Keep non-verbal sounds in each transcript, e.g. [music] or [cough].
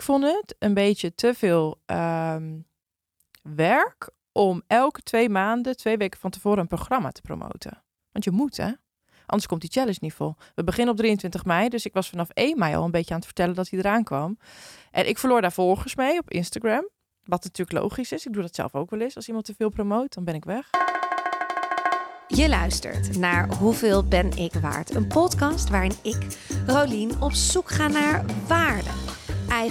ik vond het een beetje te veel ehm, werk om elke twee maanden, twee weken van tevoren een programma te promoten. Want je moet, hè? Anders komt die challenge niet vol. We beginnen op 23 mei, dus ik was vanaf 1 mei al een beetje aan het vertellen dat hij eraan kwam. En ik verloor daar volgers mee op Instagram. Wat natuurlijk logisch is. Ik doe dat zelf ook wel eens. Als iemand te veel promoot, dan ben ik weg. Je luistert naar Hoeveel ben ik waard? Een podcast waarin ik, Rolien, op zoek ga naar waarde.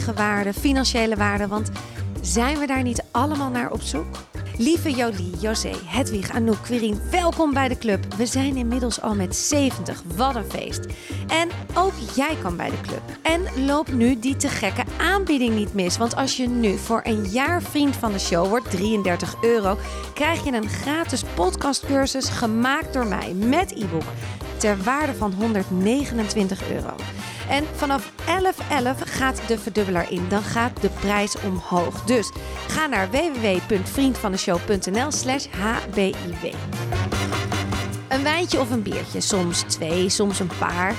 Waarde, financiële waarde. Want zijn we daar niet allemaal naar op zoek? Lieve Jolie, José, Hedwig, Anouk, Quirine, welkom bij de club. We zijn inmiddels al met 70. Wat een feest. En ook jij kan bij de club. En loop nu die te gekke aanbieding niet mis. Want als je nu voor een jaar vriend van de show wordt, 33 euro, krijg je een gratis podcastcursus gemaakt door mij met e-book ter waarde van 129 euro. En vanaf 11.11 gaat de verdubbelaar in. Dan gaat de prijs omhoog. Dus ga naar www.vriendvandeshow.nl slash hbiw. Een wijntje of een biertje. Soms twee, soms een paar.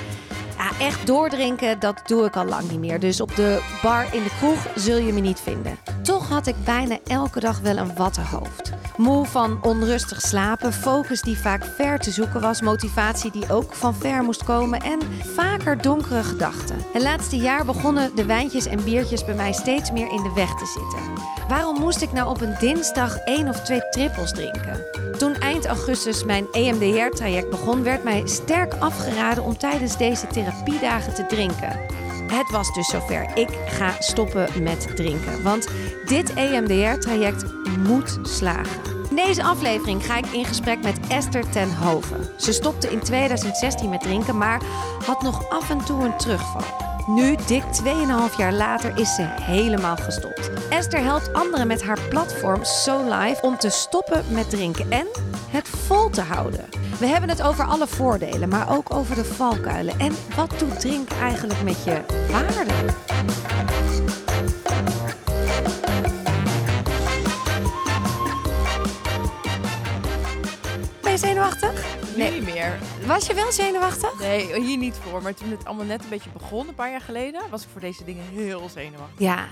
Echt doordrinken, dat doe ik al lang niet meer. Dus op de bar in de kroeg zul je me niet vinden. Toch had ik bijna elke dag wel een wattenhoofd. Moe van onrustig slapen, focus die vaak ver te zoeken was, motivatie die ook van ver moest komen en vaker donkere gedachten. Het laatste jaar begonnen de wijntjes en biertjes bij mij steeds meer in de weg te zitten. Waarom moest ik nou op een dinsdag één of twee trippels drinken? Toen eind augustus mijn EMDR-traject begon, werd mij sterk afgeraden om tijdens deze therapiedagen te drinken. Het was dus zover. Ik ga stoppen met drinken. Want dit EMDR-traject moet slagen. In deze aflevering ga ik in gesprek met Esther ten Hoven. Ze stopte in 2016 met drinken, maar had nog af en toe een terugval. Nu, dik 2,5 jaar later, is ze helemaal gestopt. Esther helpt anderen met haar platform So Life om te stoppen met drinken en het vol te houden. We hebben het over alle voordelen, maar ook over de valkuilen. En wat doet drinken eigenlijk met je waarde? Ben je zenuwachtig? Nee. Niet meer. Was je wel zenuwachtig? Nee, hier niet voor. Maar toen het allemaal net een beetje begon, een paar jaar geleden, was ik voor deze dingen heel zenuwachtig. Ja.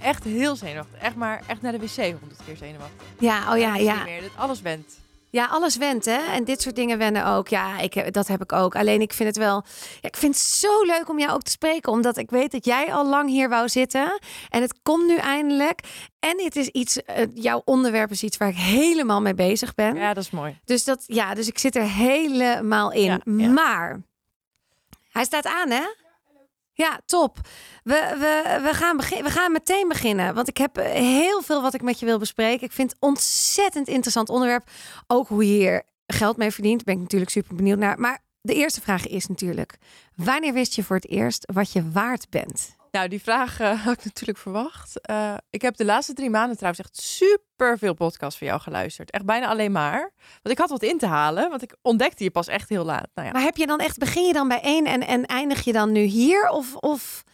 Echt heel zenuwachtig. Echt maar echt naar de wc honderd keer zenuwachtig. Ja, oh ja, ja. Niet meer, dat alles went. Ja, alles went, hè? En dit soort dingen wennen ook. Ja, ik, dat heb ik ook. Alleen ik vind het wel... Ja, ik vind het zo leuk om jou ook te spreken. Omdat ik weet dat jij al lang hier wou zitten. En het komt nu eindelijk. En het is iets... Uh, jouw onderwerp is iets waar ik helemaal mee bezig ben. Ja, dat is mooi. Dus, dat, ja, dus ik zit er helemaal in. Ja, ja. Maar... Hij staat aan, hè? Ja, top. We, we, we, gaan we gaan meteen beginnen. Want ik heb heel veel wat ik met je wil bespreken. Ik vind het ontzettend interessant onderwerp. Ook hoe je hier geld mee verdient. Ben ik natuurlijk super benieuwd naar. Maar de eerste vraag is natuurlijk: wanneer wist je voor het eerst wat je waard bent? Nou, die vraag uh, [laughs] had ik natuurlijk verwacht. Uh, ik heb de laatste drie maanden trouwens echt super veel podcasts van jou geluisterd. Echt bijna alleen maar. Want ik had wat in te halen, want ik ontdekte je pas echt heel laat. Nou ja. Maar heb je dan echt, begin je dan bij één en, en eindig je dan nu hier? Of, of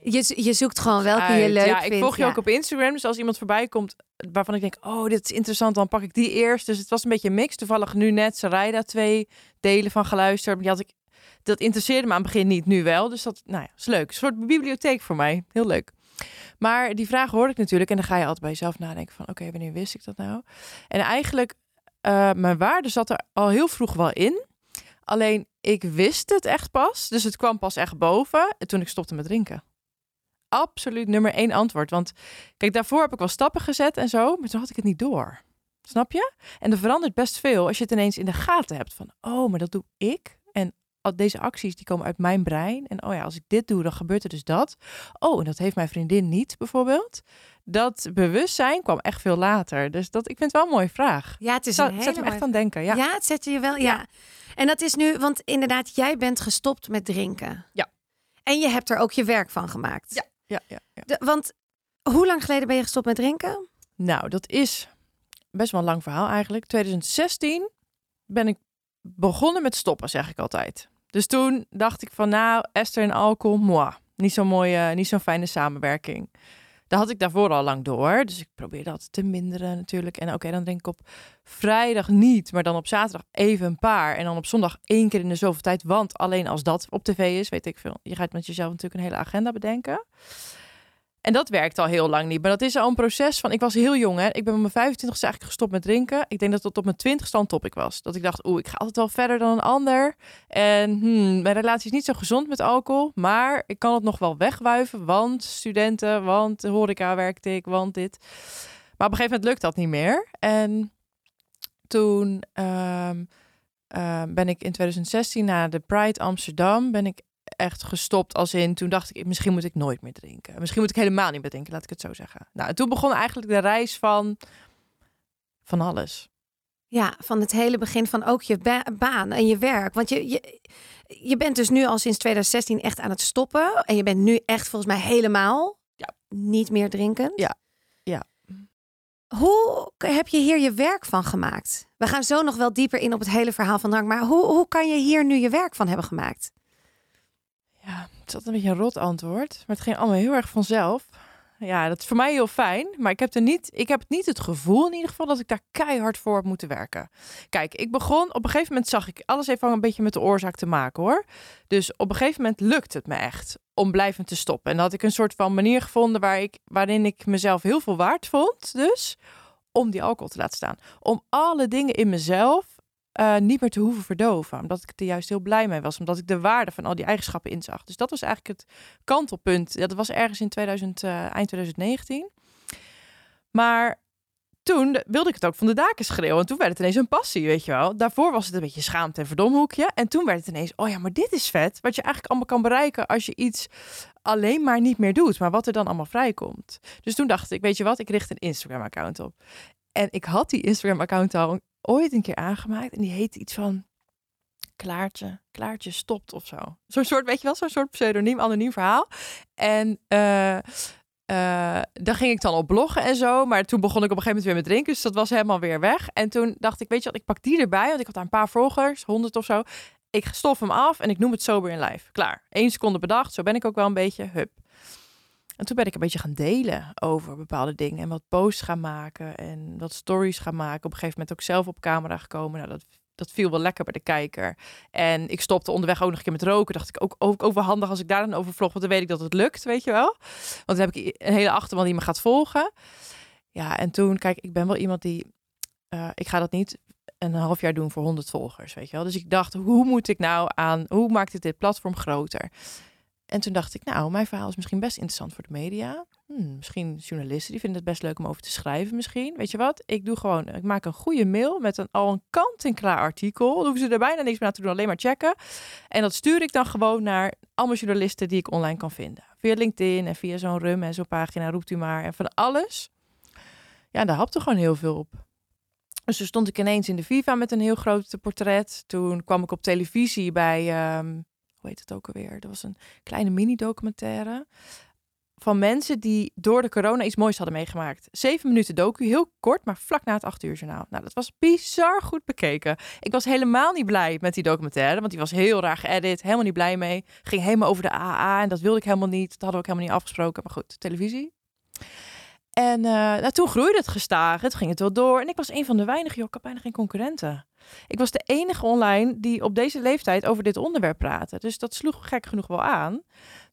je, je zoekt gewoon welke Uit. je leuk ja, vindt? Ik volg je ja. ook op Instagram, dus als iemand voorbij komt waarvan ik denk, oh, dit is interessant, dan pak ik die eerst. Dus het was een beetje een mix. Toevallig nu net Sarayda twee delen van geluisterd. Die had ik dat interesseerde me aan het begin niet, nu wel. Dus dat nou ja, is leuk. Een soort bibliotheek voor mij. Heel leuk. Maar die vraag hoorde ik natuurlijk. En dan ga je altijd bij jezelf nadenken van... oké, wanneer wist ik dat nou? En eigenlijk, uh, mijn waarde zat er al heel vroeg wel in. Alleen, ik wist het echt pas. Dus het kwam pas echt boven toen ik stopte met drinken. Absoluut nummer één antwoord. Want kijk, daarvoor heb ik wel stappen gezet en zo. Maar toen had ik het niet door. Snap je? En er verandert best veel als je het ineens in de gaten hebt. Van, oh, maar dat doe ik. Deze acties die komen uit mijn brein. En oh ja, als ik dit doe, dan gebeurt er dus dat. Oh, en dat heeft mijn vriendin niet, bijvoorbeeld. Dat bewustzijn kwam echt veel later. Dus dat, ik vind het wel een mooie vraag. Ja, het is een het zet me echt aan denken. Ja. ja, het zet je wel. Ja. ja. En dat is nu, want inderdaad, jij bent gestopt met drinken. Ja. En je hebt er ook je werk van gemaakt. Ja, ja, ja. ja. De, want hoe lang geleden ben je gestopt met drinken? Nou, dat is best wel een lang verhaal eigenlijk. 2016 ben ik begonnen met stoppen, zeg ik altijd. Dus toen dacht ik van nou, Esther en alcohol, moi. Niet zo'n mooie, niet zo'n fijne samenwerking. Daar had ik daarvoor al lang door. Dus ik probeerde dat te minderen natuurlijk. En oké, dan denk ik op vrijdag niet, maar dan op zaterdag even een paar. En dan op zondag één keer in de zoveel tijd. Want alleen als dat op tv is, weet ik veel. Je gaat met jezelf natuurlijk een hele agenda bedenken. En dat werkt al heel lang niet. Maar dat is al een proces van... Ik was heel jong, hè. Ik ben op mijn 25 eigenlijk gestopt met drinken. Ik denk dat het op mijn 20 stand top ik was. Dat ik dacht, oeh, ik ga altijd wel verder dan een ander. En hmm, mijn relatie is niet zo gezond met alcohol. Maar ik kan het nog wel wegwuiven. Want studenten, want horeca werkte ik, want dit. Maar op een gegeven moment lukt dat niet meer. En toen ehm, ehm, ben ik in 2016 naar de Pride Amsterdam... ben ik echt gestopt als in toen dacht ik misschien moet ik nooit meer drinken. Misschien moet ik helemaal niet meer drinken, laat ik het zo zeggen. Nou, en toen begon eigenlijk de reis van van alles. Ja, van het hele begin van ook je ba- baan en je werk. Want je, je, je bent dus nu al sinds 2016 echt aan het stoppen. En je bent nu echt volgens mij helemaal Ja. niet meer drinken. Ja. Ja. Hoe heb je hier je werk van gemaakt? We gaan zo nog wel dieper in op het hele verhaal van drank. Maar hoe, hoe kan je hier nu je werk van hebben gemaakt? Ja, het altijd een beetje een rot antwoord. Maar het ging allemaal heel erg vanzelf. Ja, dat is voor mij heel fijn. Maar ik heb, er niet, ik heb niet het gevoel in ieder geval dat ik daar keihard voor heb moeten werken. Kijk, ik begon, op een gegeven moment zag ik, alles wel een beetje met de oorzaak te maken hoor. Dus op een gegeven moment lukt het me echt om blijvend te stoppen. En dan had ik een soort van manier gevonden waar ik, waarin ik mezelf heel veel waard vond. Dus om die alcohol te laten staan. Om alle dingen in mezelf eh, niet meer te hoeven verdoven. Omdat ik er juist heel blij mee was. Omdat ik de waarde van al die eigenschappen inzag. Dus dat was eigenlijk het kantelpunt. Dat was ergens in 2000, eh, eind 2019. Maar toen wilde ik het ook van de daken schreeuwen. En toen werd het ineens een passie, weet je wel. Daarvoor was het een beetje schaamte en verdomhoekje. En toen werd het ineens, oh ja, maar dit is vet. Wat je eigenlijk allemaal kan bereiken als je iets alleen maar niet meer doet. Maar wat er dan allemaal vrijkomt. Dus toen dacht ik, weet je wat, ik richt een Instagram-account op. En ik had die Instagram-account al ooit een keer aangemaakt. En die heette iets van Klaartje, Klaartje stopt of zo. Zo'n soort, weet je wel, zo'n soort pseudoniem, anoniem verhaal. En eh, daar ging ik dan op bloggen en zo. Maar toen begon ik op een gegeven moment weer met drinken. Dus dat was helemaal weer weg. En toen dacht ik, weet je wat, ik pak die erbij. Want ik had daar een paar volgers, honderd of zo. Ik stof hem af en ik noem het sober in live. Klaar. Eén seconde bedacht. Zo ben ik ook wel een beetje. Hup. En toen ben ik een beetje gaan delen over bepaalde dingen. En wat posts gaan maken. En wat stories gaan maken. Op een gegeven moment ook zelf op camera gekomen. Nou, dat, dat viel wel lekker bij de kijker. En ik stopte onderweg ook nog een keer met roken. Dacht ik ook, ook, als ik daar dan over vlog. Want dan weet ik dat het lukt, weet je wel. Want dan heb ik een hele achterban die me gaat volgen. Ja, en toen, kijk, ik ben wel iemand die... eh, ik ga dat niet een half jaar doen voor 100 volgers, weet je wel. Dus ik dacht, hoe moet ik nou aan... Hoe maakt het dit platform groter? En toen dacht ik, nou, mijn verhaal is misschien best interessant voor de media. Hmm, misschien journalisten, die vinden het best leuk om over te schrijven misschien. Weet je wat? Ik doe gewoon, ik maak een goede mail met een, al een kant-en-klaar artikel. Dan hoeven ze er bijna niks meer aan te doen, alleen maar checken. En dat stuur ik dan gewoon naar allemaal journalisten die ik online kan vinden. Via LinkedIn en via zo'n rum en zo'n pagina, roept u maar. En van alles. Ja, daar hapte gewoon heel veel op. Dus toen stond ik ineens in de Viva met een heel groot portret. Toen kwam ik op televisie bij, ehm, heet het ook alweer? Dat was een kleine mini-documentaire van mensen die door de corona iets moois hadden meegemaakt. Zeven minuten docu, heel kort, maar vlak na het acht uur journaal. Nou, dat was bizar goed bekeken. Ik was helemaal niet blij met die documentaire, want die was heel raar geëdit, helemaal niet blij mee. Ging helemaal over de AA en dat wilde ik helemaal niet. Dat hadden we ook helemaal niet afgesproken, maar goed, televisie. En nou, toen groeide het gestaag, het ging het wel door. En ik was een van de weinigen, joh, ik had bijna geen concurrenten. Ik was de enige online die op deze leeftijd over dit onderwerp praatte. Dus dat sloeg gek genoeg wel aan.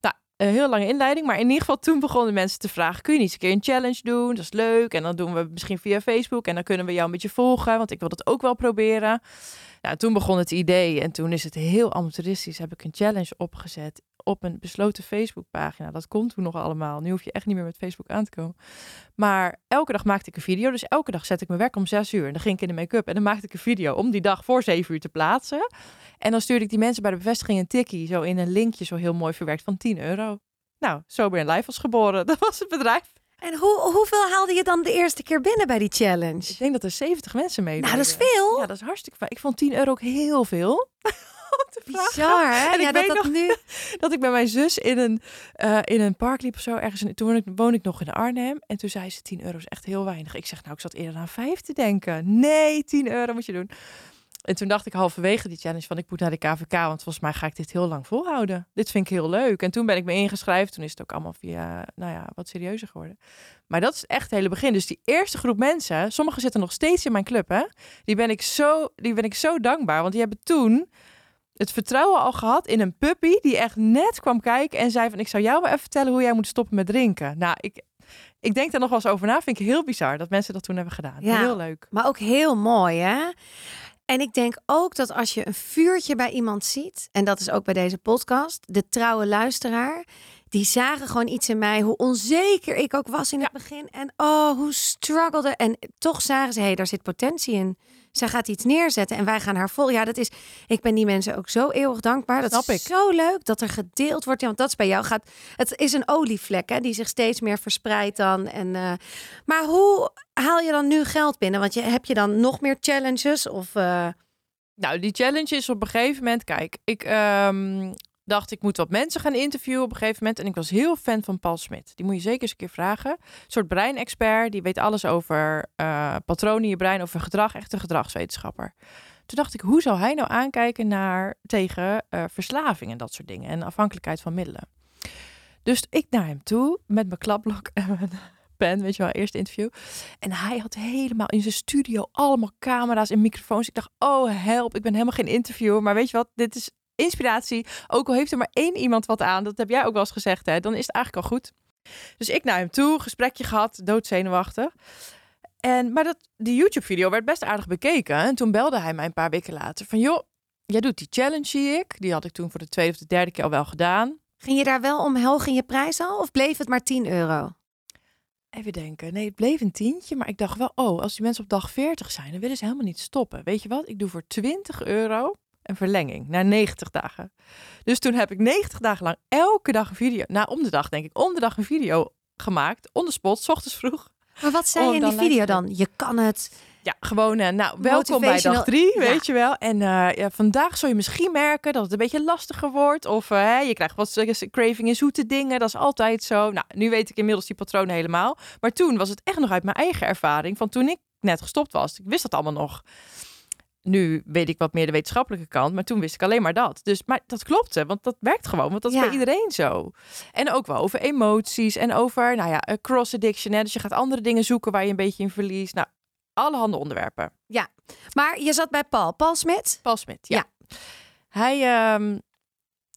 Nou, een heel lange inleiding, maar in ieder geval toen begonnen mensen te vragen: kun je niet eens een keer een challenge doen? Dat is leuk. En dan doen we misschien via Facebook en dan kunnen we jou een beetje volgen, want ik wil dat ook wel proberen. Nou, toen begon het idee en toen is het heel amateuristisch. Heb ik een challenge opgezet op een besloten Facebookpagina. Dat komt toen nog allemaal. Nu hoef je echt niet meer met Facebook aan te komen. Maar elke dag maakte ik een video. Dus elke dag zet ik mijn werk om zes uur. En dan ging ik in de make-up en dan maakte ik een video om die dag voor zeven uur te plaatsen. En dan stuurde ik die mensen bij de bevestiging een tikkie. Zo in een linkje, zo heel mooi verwerkt van 10 euro. Nou, Sober in Life was geboren. [laughs] Dat was het bedrijf. En hoe, hoeveel haalde je dan de eerste keer binnen bij die Ik challenge? denk dat er 70 mensen meededen. Nou, dat is veel. Ja, dat is hartstikke fijn. Ik vond 10 euro ook heel veel. Om te vragen. Bizar, hè? En ik ja, dat weet dat nog- nu... [laughs] dat ik bij mijn zus in een, eh, in een park liep of zo. Ergens in, toen woon ik, woon ik nog in Arnhem. En toen zei ze 10 euro is echt heel weinig. Ik zeg nou, ik zat eerder aan 5 te denken. Nee, 10 euro moet je doen. En toen dacht ik halverwege die challenge van ik moet naar de KVK. Want volgens mij ga ik dit heel lang volhouden. Dit vind ik heel leuk. En toen ben ik me ingeschreven. Toen is het ook allemaal via, nou ja, wat serieuzer geworden. Maar dat is echt het hele begin. Dus die eerste groep mensen, sommigen zitten nog steeds in mijn club, hè. Die ben ik zo, die ben ik zo dankbaar. Want die hebben toen het vertrouwen al gehad in een puppy die echt net kwam kijken en zei van ik zou jou wel even vertellen hoe jij moet stoppen met drinken. Nou, ik, ik denk daar nog wel eens over na. Vind ik heel bizar dat mensen dat toen hebben gedaan. Ja. Heel leuk. Maar ook heel mooi, hè? En ik denk ook dat als je een vuurtje bij iemand ziet, en dat is ook bij deze podcast, de trouwe luisteraar, die zagen gewoon iets in mij, hoe onzeker ik ook was in het begin. En oh, hoe struggelde. En toch zagen ze, hé, hey, daar zit potentie in. Zij gaat iets neerzetten en wij gaan haar vol. Ja, dat is. Ik ben die mensen ook zo eeuwig dankbaar. Dat Snap is ik. zo leuk dat er gedeeld wordt. Ja, want dat is bij jou gaat. Het is een olievlek hè, die zich steeds meer verspreidt dan. En, eh, maar hoe haal je dan nu geld binnen? Want je, heb je dan nog meer challenges? Of, eh, Nou, die challenge is op een gegeven moment, kijk, ik ehm, dacht ik moet wat mensen gaan interviewen op een gegeven moment. En ik was heel fan van Paul Smit. Die moet je zeker eens een keer vragen. Een soort breinexpert, die weet alles over eh, patronen in je brein, over gedrag, echt een gedragswetenschapper. Toen dacht ik, hoe zou hij nou aankijken naar tegen eh, verslaving en dat soort dingen en afhankelijkheid van middelen? Dus ik naar hem toe met mijn klapblok en mijn [laughs] pen, weet je wel, eerste interview. En hij had helemaal in zijn studio allemaal camera's en microfoons. Ik dacht, oh help, ik ben helemaal geen interviewer. Maar weet je wat, dit is inspiratie. Ook al heeft er maar één iemand wat aan, dat heb jij ook wel eens gezegd, hè, dan is het eigenlijk al goed. Dus ik naar hem toe, gesprekje gehad, doodzenuwachtig. En, maar dat, die YouTube-video werd best aardig bekeken. En toen belde hij mij een paar weken later van, joh, jij doet die challenge, zie ik. Die had ik toen voor de tweede of de derde keer al wel gedaan. ging je daar wel omhoog in je prijs al? Of bleef het maar 10 euro? Even denken. Nee, het bleef een tientje. Maar ik dacht wel, oh, als die mensen op dag 40 zijn, dan willen ze helemaal niet stoppen. Weet je wat? Ik doe voor 20 euro een verlenging naar 90 dagen. Dus toen heb ik 90 dagen lang elke dag een video, nou om de dag denk ik, om de dag een video gemaakt. On the spot, s ochtends vroeg. Maar wat zei je in die video dan? Je kan het. Ja, gewoon, eh, nou, welkom bij dag drie, ja. weet je wel. En eh, ja, vandaag zul je misschien merken dat het een beetje lastiger wordt. Of eh, je krijgt wat craving in zoete dingen. Dat is altijd zo. Nou, nu weet ik inmiddels die patronen helemaal. Maar toen was het echt nog uit mijn eigen ervaring. Van toen ik net gestopt was. Ik wist dat allemaal nog. Nu weet ik wat meer de wetenschappelijke kant. Maar toen wist ik alleen maar dat. Dus, maar dat klopte, want dat werkt gewoon. Want dat is Ja. bij iedereen zo. En ook wel over emoties en over, nou ja, eh, cross-addiction. Hè? Dus je gaat andere dingen zoeken waar je een beetje in verliest. Nou, allerhande onderwerpen. Maar je zat bij Paul. Paul Smit? Paul Smit, ja. Hij, ehm,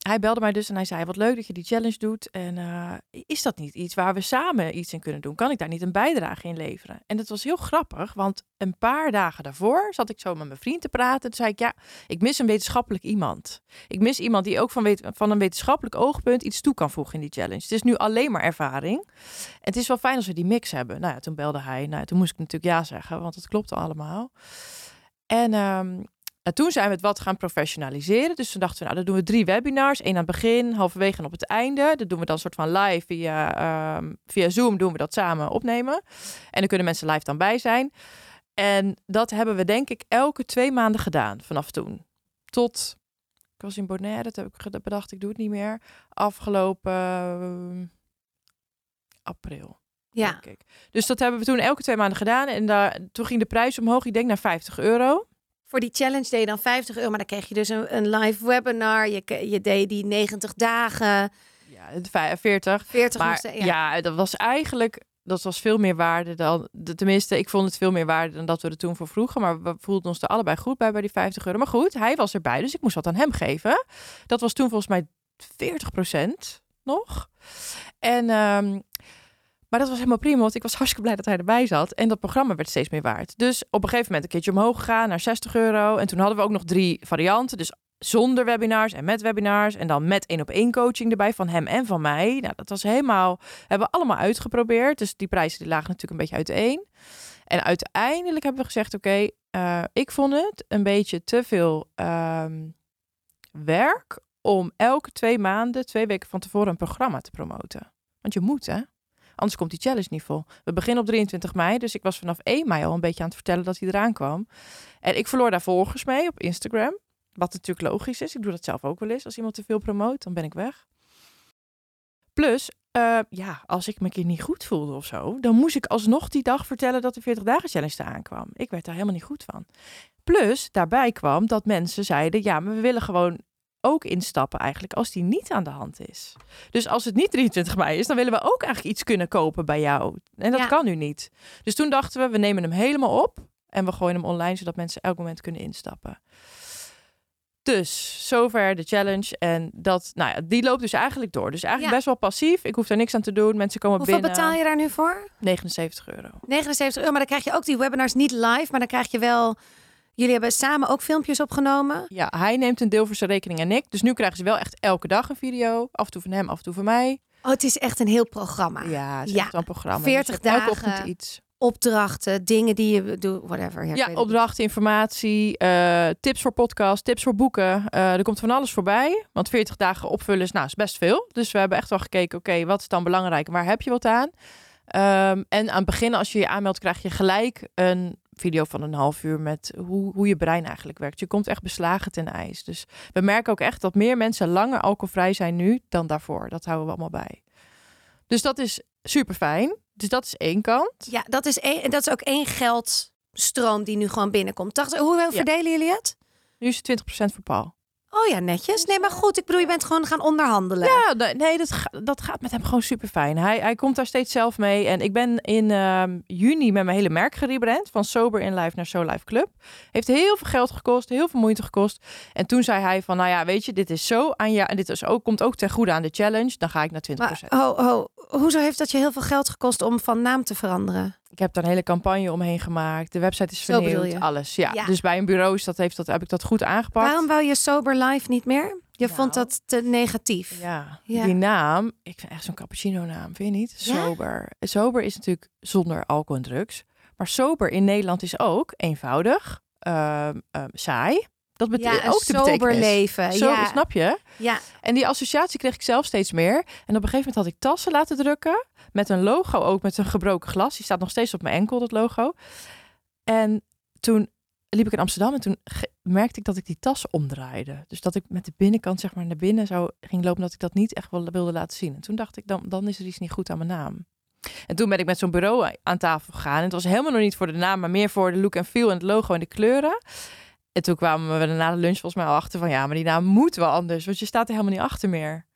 hij belde mij dus en hij zei, wat leuk dat je die challenge doet. En eh, is dat niet iets waar we samen iets in kunnen doen? Kan ik daar niet een bijdrage in leveren? En dat was heel grappig, want een paar dagen daarvoor zat ik zo met mijn vriend te praten. Toen zei ik, ja, ik mis een wetenschappelijk iemand. Ik mis iemand die ook van, van een wetenschappelijk oogpunt iets toe kan voegen in die challenge. Het is nu alleen maar ervaring. Het is wel fijn als we die mix hebben. Nou ja, toen belde hij. Nou, toen moest ik natuurlijk ja zeggen, want het klopte allemaal. En ehm, en toen zijn we het wat gaan professionaliseren. Dus toen dachten we, nou, dan doen we drie webinars. Eén aan het begin, halverwege en op het einde. Dat doen we dan soort van live via, ehm, via Zoom doen we dat samen opnemen. En dan kunnen mensen live dan bij zijn. En dat hebben we denk ik elke twee maanden gedaan vanaf toen. Tot, ik was in Bonaire, dat heb ik bedacht, ik doe het niet meer. Afgelopen ehm, april Ja. denk ik. Dus dat hebben we toen elke twee maanden gedaan. En daar, toen ging de prijs omhoog, ik denk naar 50 euro. Voor die challenge deed je dan 50 euro. Maar dan kreeg je dus een, een live webinar. Je, je deed die 90 dagen. Ja, het vij- 40. 40 Maar moesten- ja. dat was eigenlijk, dat was veel meer waarde dan, tenminste, ik vond het veel meer waarde dan dat we er toen voor vroegen. Maar we voelden ons er allebei goed bij, bij die 50 euro. Maar goed, hij was erbij, dus ik moest wat aan hem geven. Dat was toen volgens mij 40% nog. En, ehm, maar dat was helemaal prima, want ik was hartstikke blij dat hij erbij zat. En dat programma werd steeds meer waard. Dus op een gegeven moment een keertje omhoog gegaan naar 60 euro. En toen hadden we ook nog drie varianten. Dus zonder webinars en met webinars. En dan met één op één coaching erbij van hem en van mij. Nou, dat was helemaal, hebben we allemaal uitgeprobeerd. Dus die prijzen die lagen natuurlijk een beetje uiteen. En uiteindelijk hebben we gezegd, oké, eh, ik vond het een beetje te veel ehm, werk om elke twee maanden, twee weken van tevoren een programma te promoten. Want je moet, hè? Anders komt die challenge niet vol. We beginnen op 23 mei, dus ik was vanaf 1 mei al een beetje aan het vertellen dat hij eraan kwam. En ik verloor daar volgers mee op Instagram. Wat natuurlijk logisch is. Ik doe dat zelf ook wel eens. Als iemand te veel promoot, dan ben ik weg. Plus, eh, ja, als ik me een keer niet goed voelde of zo, dan moest ik alsnog die dag vertellen dat de 40 dagen challenge eraan kwam. Ik werd daar helemaal niet goed van. Plus, daarbij kwam dat mensen zeiden, ja, maar we willen gewoon ook instappen eigenlijk als die niet aan de hand is. Dus als het niet 23 mei is, dan willen we ook eigenlijk iets kunnen kopen bij jou. En dat Ja. kan nu niet. Dus toen dachten we, we nemen hem helemaal op en we gooien hem online, zodat mensen elk moment kunnen instappen. Dus zover de challenge. En dat, nou ja, die loopt dus eigenlijk door. Dus eigenlijk Ja. best wel passief. Ik hoef daar niks aan te doen. Mensen komen Hoeveel binnen. betaal je daar nu voor? 79 euro. 79 euro, maar dan krijg je ook die webinars niet live, maar dan krijg je wel... Jullie hebben samen ook filmpjes opgenomen. Ja, hij neemt een deel voor zijn rekening en ik. Dus nu krijgen ze wel echt elke dag een video. Af en toe van hem, af en toe van mij. Oh, het is echt een heel programma. Ja, het is Ja. echt een programma. 40 Dus elke dagen. ochtend iets. Opdrachten, dingen die je doet, whatever. Ja, opdrachten, informatie, eh, tips voor podcast, tips voor boeken. Eh, er komt van alles voorbij. Want 40 dagen opvullen is, nou, is best veel. Dus we hebben echt wel gekeken, oké, wat is dan belangrijk en waar heb je wat aan? Ehm, en aan het begin, als je je aanmeldt, krijg je gelijk een video van een half uur met hoe, hoe je brein eigenlijk werkt. Je komt echt beslagen ten ijs. Dus we merken ook echt dat meer mensen langer alcoholvrij zijn nu dan daarvoor. Dat houden we allemaal bij. Dus dat is super fijn. Dus dat is één kant. Ja, dat is, één, dat is ook één geldstroom die nu gewoon binnenkomt. Dacht, hoe verdelen jullie het? Nu is het 20% voor Paul. Oh ja, netjes. Nee, maar goed. Ik bedoel, je bent gewoon gaan onderhandelen. Ja, nee, dat, dat gaat met hem gewoon super fijn. Hij, hij komt daar steeds zelf mee. En ik ben in ehm, juni met mijn hele merk gerebrand. Van Sober in Life naar So Life Club. Heeft heel veel geld gekost, heel veel moeite gekost. En toen zei hij van, nou ja, weet je, dit is zo aan ja, en dit is ook, komt ook ten goede aan de challenge. Dan ga ik naar 20%. Maar ho, ho, hoezo heeft dat je heel veel geld gekost om van naam te veranderen? Ik heb daar een hele campagne omheen gemaakt. De website is vernieuwd, alles. Ja. Ja. Dus bij een bureau is dat, heeft dat, heb ik dat goed aangepakt. Waarom wou je Sober Life niet meer? Je Nou. vond dat te negatief. Ja, Ja. die naam. Ik vind echt zo'n cappuccino naam, vind je niet? Ja? Sober. Sober is natuurlijk zonder alcohol en drugs. Maar sober in Nederland is ook eenvoudig, ehm, ehm, saai. Dat Ja, betekent een ook de sober betekenis. leven. Zo, ja. snap je? ja, En die associatie kreeg ik zelf steeds meer. En op een gegeven moment had ik tassen laten drukken. Met een logo ook, met een gebroken glas. Die staat nog steeds op mijn enkel, dat logo. En toen liep ik in Amsterdam en toen merkte ik dat ik die tassen omdraaide. Dus dat ik met de binnenkant zeg maar naar binnen zou ging lopen, dat ik dat niet echt wilde laten zien. En toen dacht ik, dan, dan is er iets niet goed aan mijn naam. En toen ben ik met zo'n bureau aan tafel gegaan. En het was helemaal nog niet voor de naam, maar meer voor de look en feel en het logo en de kleuren. En toen kwamen we na de lunch volgens mij al achter van ja, maar die naam moet wel anders, want je staat er helemaal niet achter meer.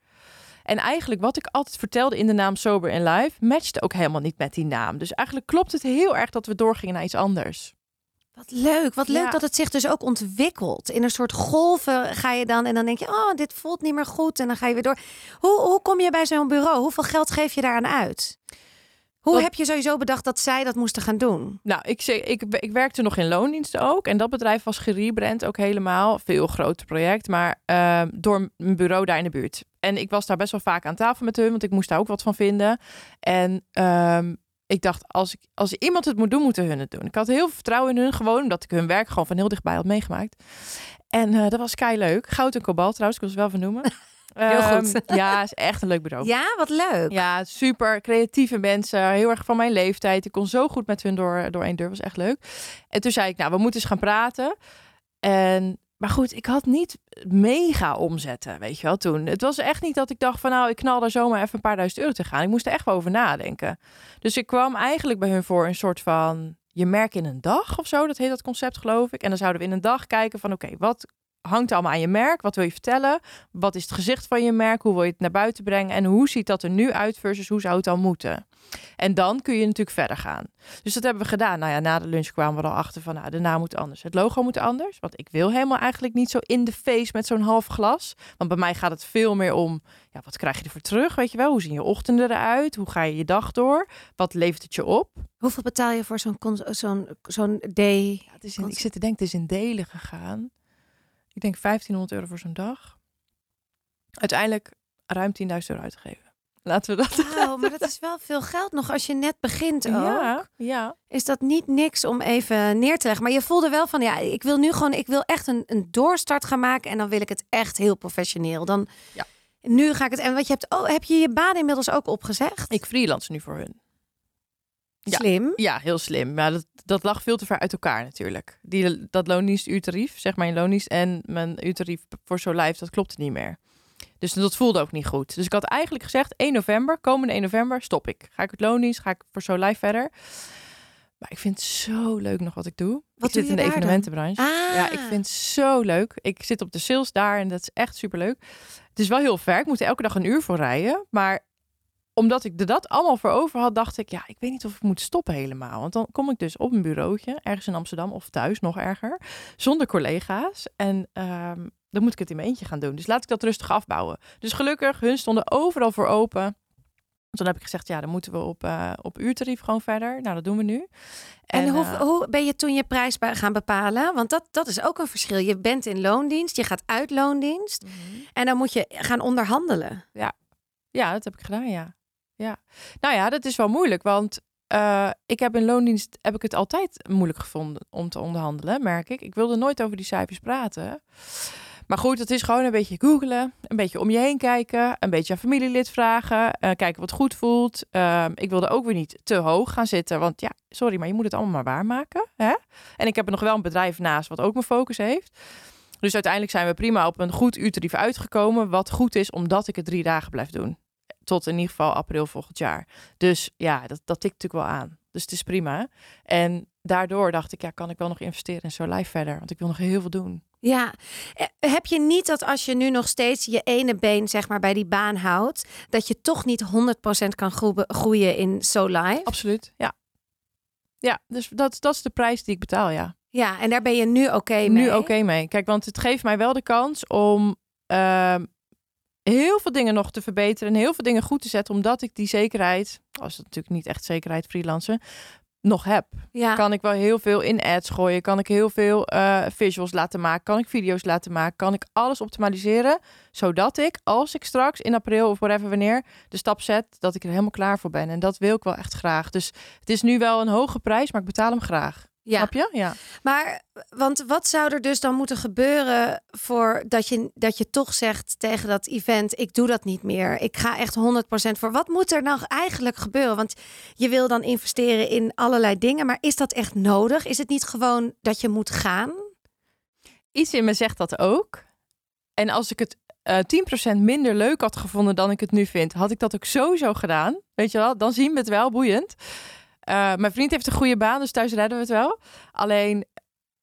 En eigenlijk wat ik altijd vertelde in de naam Sober in Life, matchte ook helemaal niet met die naam. Dus eigenlijk klopt het heel erg dat we doorgingen naar iets anders. wat leuk. Wat leuk Ja. dat het zich dus ook ontwikkelt. In een soort golven ga je dan en dan denk je, oh, dit voelt niet meer goed. En dan ga je weer door. Hoe, hoe kom je bij zo'n bureau? Hoeveel geld geef je daaraan uit? Hoe heb je sowieso bedacht dat zij dat moesten gaan doen? Nou, ik, ik, ik werkte nog in loondiensten ook. En dat bedrijf was gerebrand ook helemaal. Veel groter project, maar ehm, door een bureau daar in de buurt. En ik was daar best wel vaak aan tafel met hun, want ik moest daar ook wat van vinden. En ehm, ik dacht, als, ik, als iemand het moet doen, moeten hun het doen. Ik had heel veel vertrouwen in hun, gewoon omdat ik hun werk gewoon van heel dichtbij had meegemaakt. En eh, dat was kei leuk. Goud en kobalt trouwens, ik wil ze wel vernoemen. Heel goed. Ehm, [laughs] ja, is echt een leuk bureau. Ja, wat leuk. Ja, super creatieve mensen. Heel erg van mijn leeftijd. Ik kon zo goed met hun door, door één deur. Was echt leuk. En toen zei ik, nou, we moeten eens gaan praten. En, maar goed, ik had niet mega omzetten, weet je wel, toen. Het was echt niet dat ik dacht van, nou, ik knal daar zomaar even een paar duizend euro te gaan. Ik moest er echt wel over nadenken. Dus ik kwam eigenlijk bij hun voor een soort van, je merk in een dag of zo. Dat heet dat concept, geloof ik. En dan zouden we in een dag kijken van, oké, wat hangt allemaal aan je merk? Wat wil je vertellen? Wat is het gezicht van je merk? Hoe wil je het naar buiten brengen? En hoe ziet dat er nu uit versus hoe zou het dan moeten? En dan kun je natuurlijk verder gaan. Dus dat hebben we gedaan. Nou ja, na de lunch kwamen we er al achter van, nou, de naam moet anders. Het logo moet anders. Want ik wil helemaal eigenlijk niet zo in de face met zo'n half glas. Want bij mij gaat het veel meer om, ja, wat krijg je ervoor terug? Weet je wel, hoe zien je ochtenden eruit? Hoe ga je je dag door? Wat levert het je op? Hoeveel betaal je voor zo'n zo'n zo'n day? Ja, het is in, ik zit te denken, het is in delen gegaan. Ik denk 1500 euro voor zo'n dag. Uiteindelijk ruim 10.000 euro uitgegeven. Laten we dat. [laughs] Maar dat is wel veel geld nog als je net begint ook. Ja, ja. Is dat niet niks om even neer te leggen? Maar je voelde wel van, ja, ik wil nu gewoon, ik wil echt een, een doorstart gaan maken en dan wil ik het echt heel professioneel. Dan, Ja. nu ga ik het. En wat je hebt, oh, heb je je baan inmiddels ook opgezegd? Ik freelance nu voor hun. Ja. Slim. Ja, heel slim. Maar dat, dat lag veel te ver uit elkaar natuurlijk. Die, dat loondienstuurtarief, zeg maar in loondienst en mijn uurtarief voor zo live, dat klopte niet meer. Dus dat voelde ook niet goed. Dus ik had eigenlijk gezegd, 1 november, komende 1 november, stop ik. Ga ik het loondienst, ga ik voor zo live verder. Maar ik vind het zo leuk nog wat ik doe. Wat ik doe zit in de evenementenbranche. Ah. Ja, ik vind het zo leuk. Ik zit op de sales daar en dat is echt super leuk. Het is wel heel ver. Ik moet er elke dag een uur voor rijden. Maar omdat ik er dat allemaal voor over had, dacht ik, ja, ik weet niet of ik moet stoppen helemaal. Want dan kom ik dus op een bureautje, ergens in Amsterdam of thuis, nog erger, zonder collega's. En ehm, dan moet ik het in mijn eentje gaan doen. Dus laat ik dat rustig afbouwen. Dus gelukkig, hun stonden overal voor open. Toen heb ik gezegd, ja, dan moeten we op, uh, op uurtarief gewoon verder. Nou, dat doen we nu. En, hoe, uh, hoe ben je toen je prijs gaan bepalen? Want dat, dat is ook een verschil. Je bent in loondienst, je gaat uit loondienst. Mm -hmm. En dan moet je gaan onderhandelen. Ja. ja, dat heb ik gedaan, ja. Ja. Nou ja, dat is wel moeilijk, want uh, ik heb in loondienst heb ik het altijd moeilijk gevonden om te onderhandelen, merk ik. Ik wilde nooit over die cijfers praten. Maar goed, het is gewoon een beetje googlen, een beetje om je heen kijken, een beetje aan familielid vragen, uh, kijken wat goed voelt. Uh, ik wilde ook weer niet te hoog gaan zitten, want ja, sorry, maar je moet het allemaal maar waarmaken. Hè? En ik heb er nog wel een bedrijf naast wat ook mijn focus heeft. Dus uiteindelijk zijn we prima op een goed uurtarief uitgekomen, wat goed is omdat ik het drie dagen blijf doen. Tot in ieder geval april volgend jaar. Dus ja, dat, dat tikt natuurlijk wel aan. Dus het is prima. En daardoor dacht ik, ja, kan ik wel nog investeren in zo live verder? Want ik wil nog heel veel doen. Ja, heb je niet dat als je nu nog steeds je ene been zeg maar bij die baan houdt, dat je toch niet 100% kan groeien in So Live? Absoluut, ja. Ja, dus dat, dat is de prijs die ik betaal, ja. Ja, en daar ben je nu oké okay mee? Nu oké okay mee. Kijk, want het geeft mij wel de kans om uh, heel veel dingen nog te verbeteren en heel veel dingen goed te zetten, omdat ik die zekerheid, als het natuurlijk niet echt zekerheid freelancen, nog heb. Ja. Kan ik wel heel veel in ads gooien, kan ik heel veel uh, visuals laten maken, kan ik video's laten maken, kan ik alles optimaliseren, zodat ik, als ik straks in april of whatever wanneer de stap zet, dat ik er helemaal klaar voor ben. En dat wil ik wel echt graag. Dus het is nu wel een hoge prijs, maar ik betaal hem graag. Ja. Snap je? Ja. Maar, want wat zou er dus dan moeten gebeuren voor dat je, dat je toch zegt tegen dat event, ik doe dat niet meer. Ik ga echt 100% voor. Wat moet er nou eigenlijk gebeuren? Want je wil dan investeren in allerlei dingen, maar is dat echt nodig? Is het niet gewoon dat je moet gaan? Iets in me zegt dat ook. En als ik het uh, 10% minder leuk had gevonden dan ik het nu vind, had ik dat ook sowieso gedaan. Weet je wel? Dan zien we het wel boeiend. Uh, mijn vriend heeft een goede baan, dus thuis redden we het wel. Alleen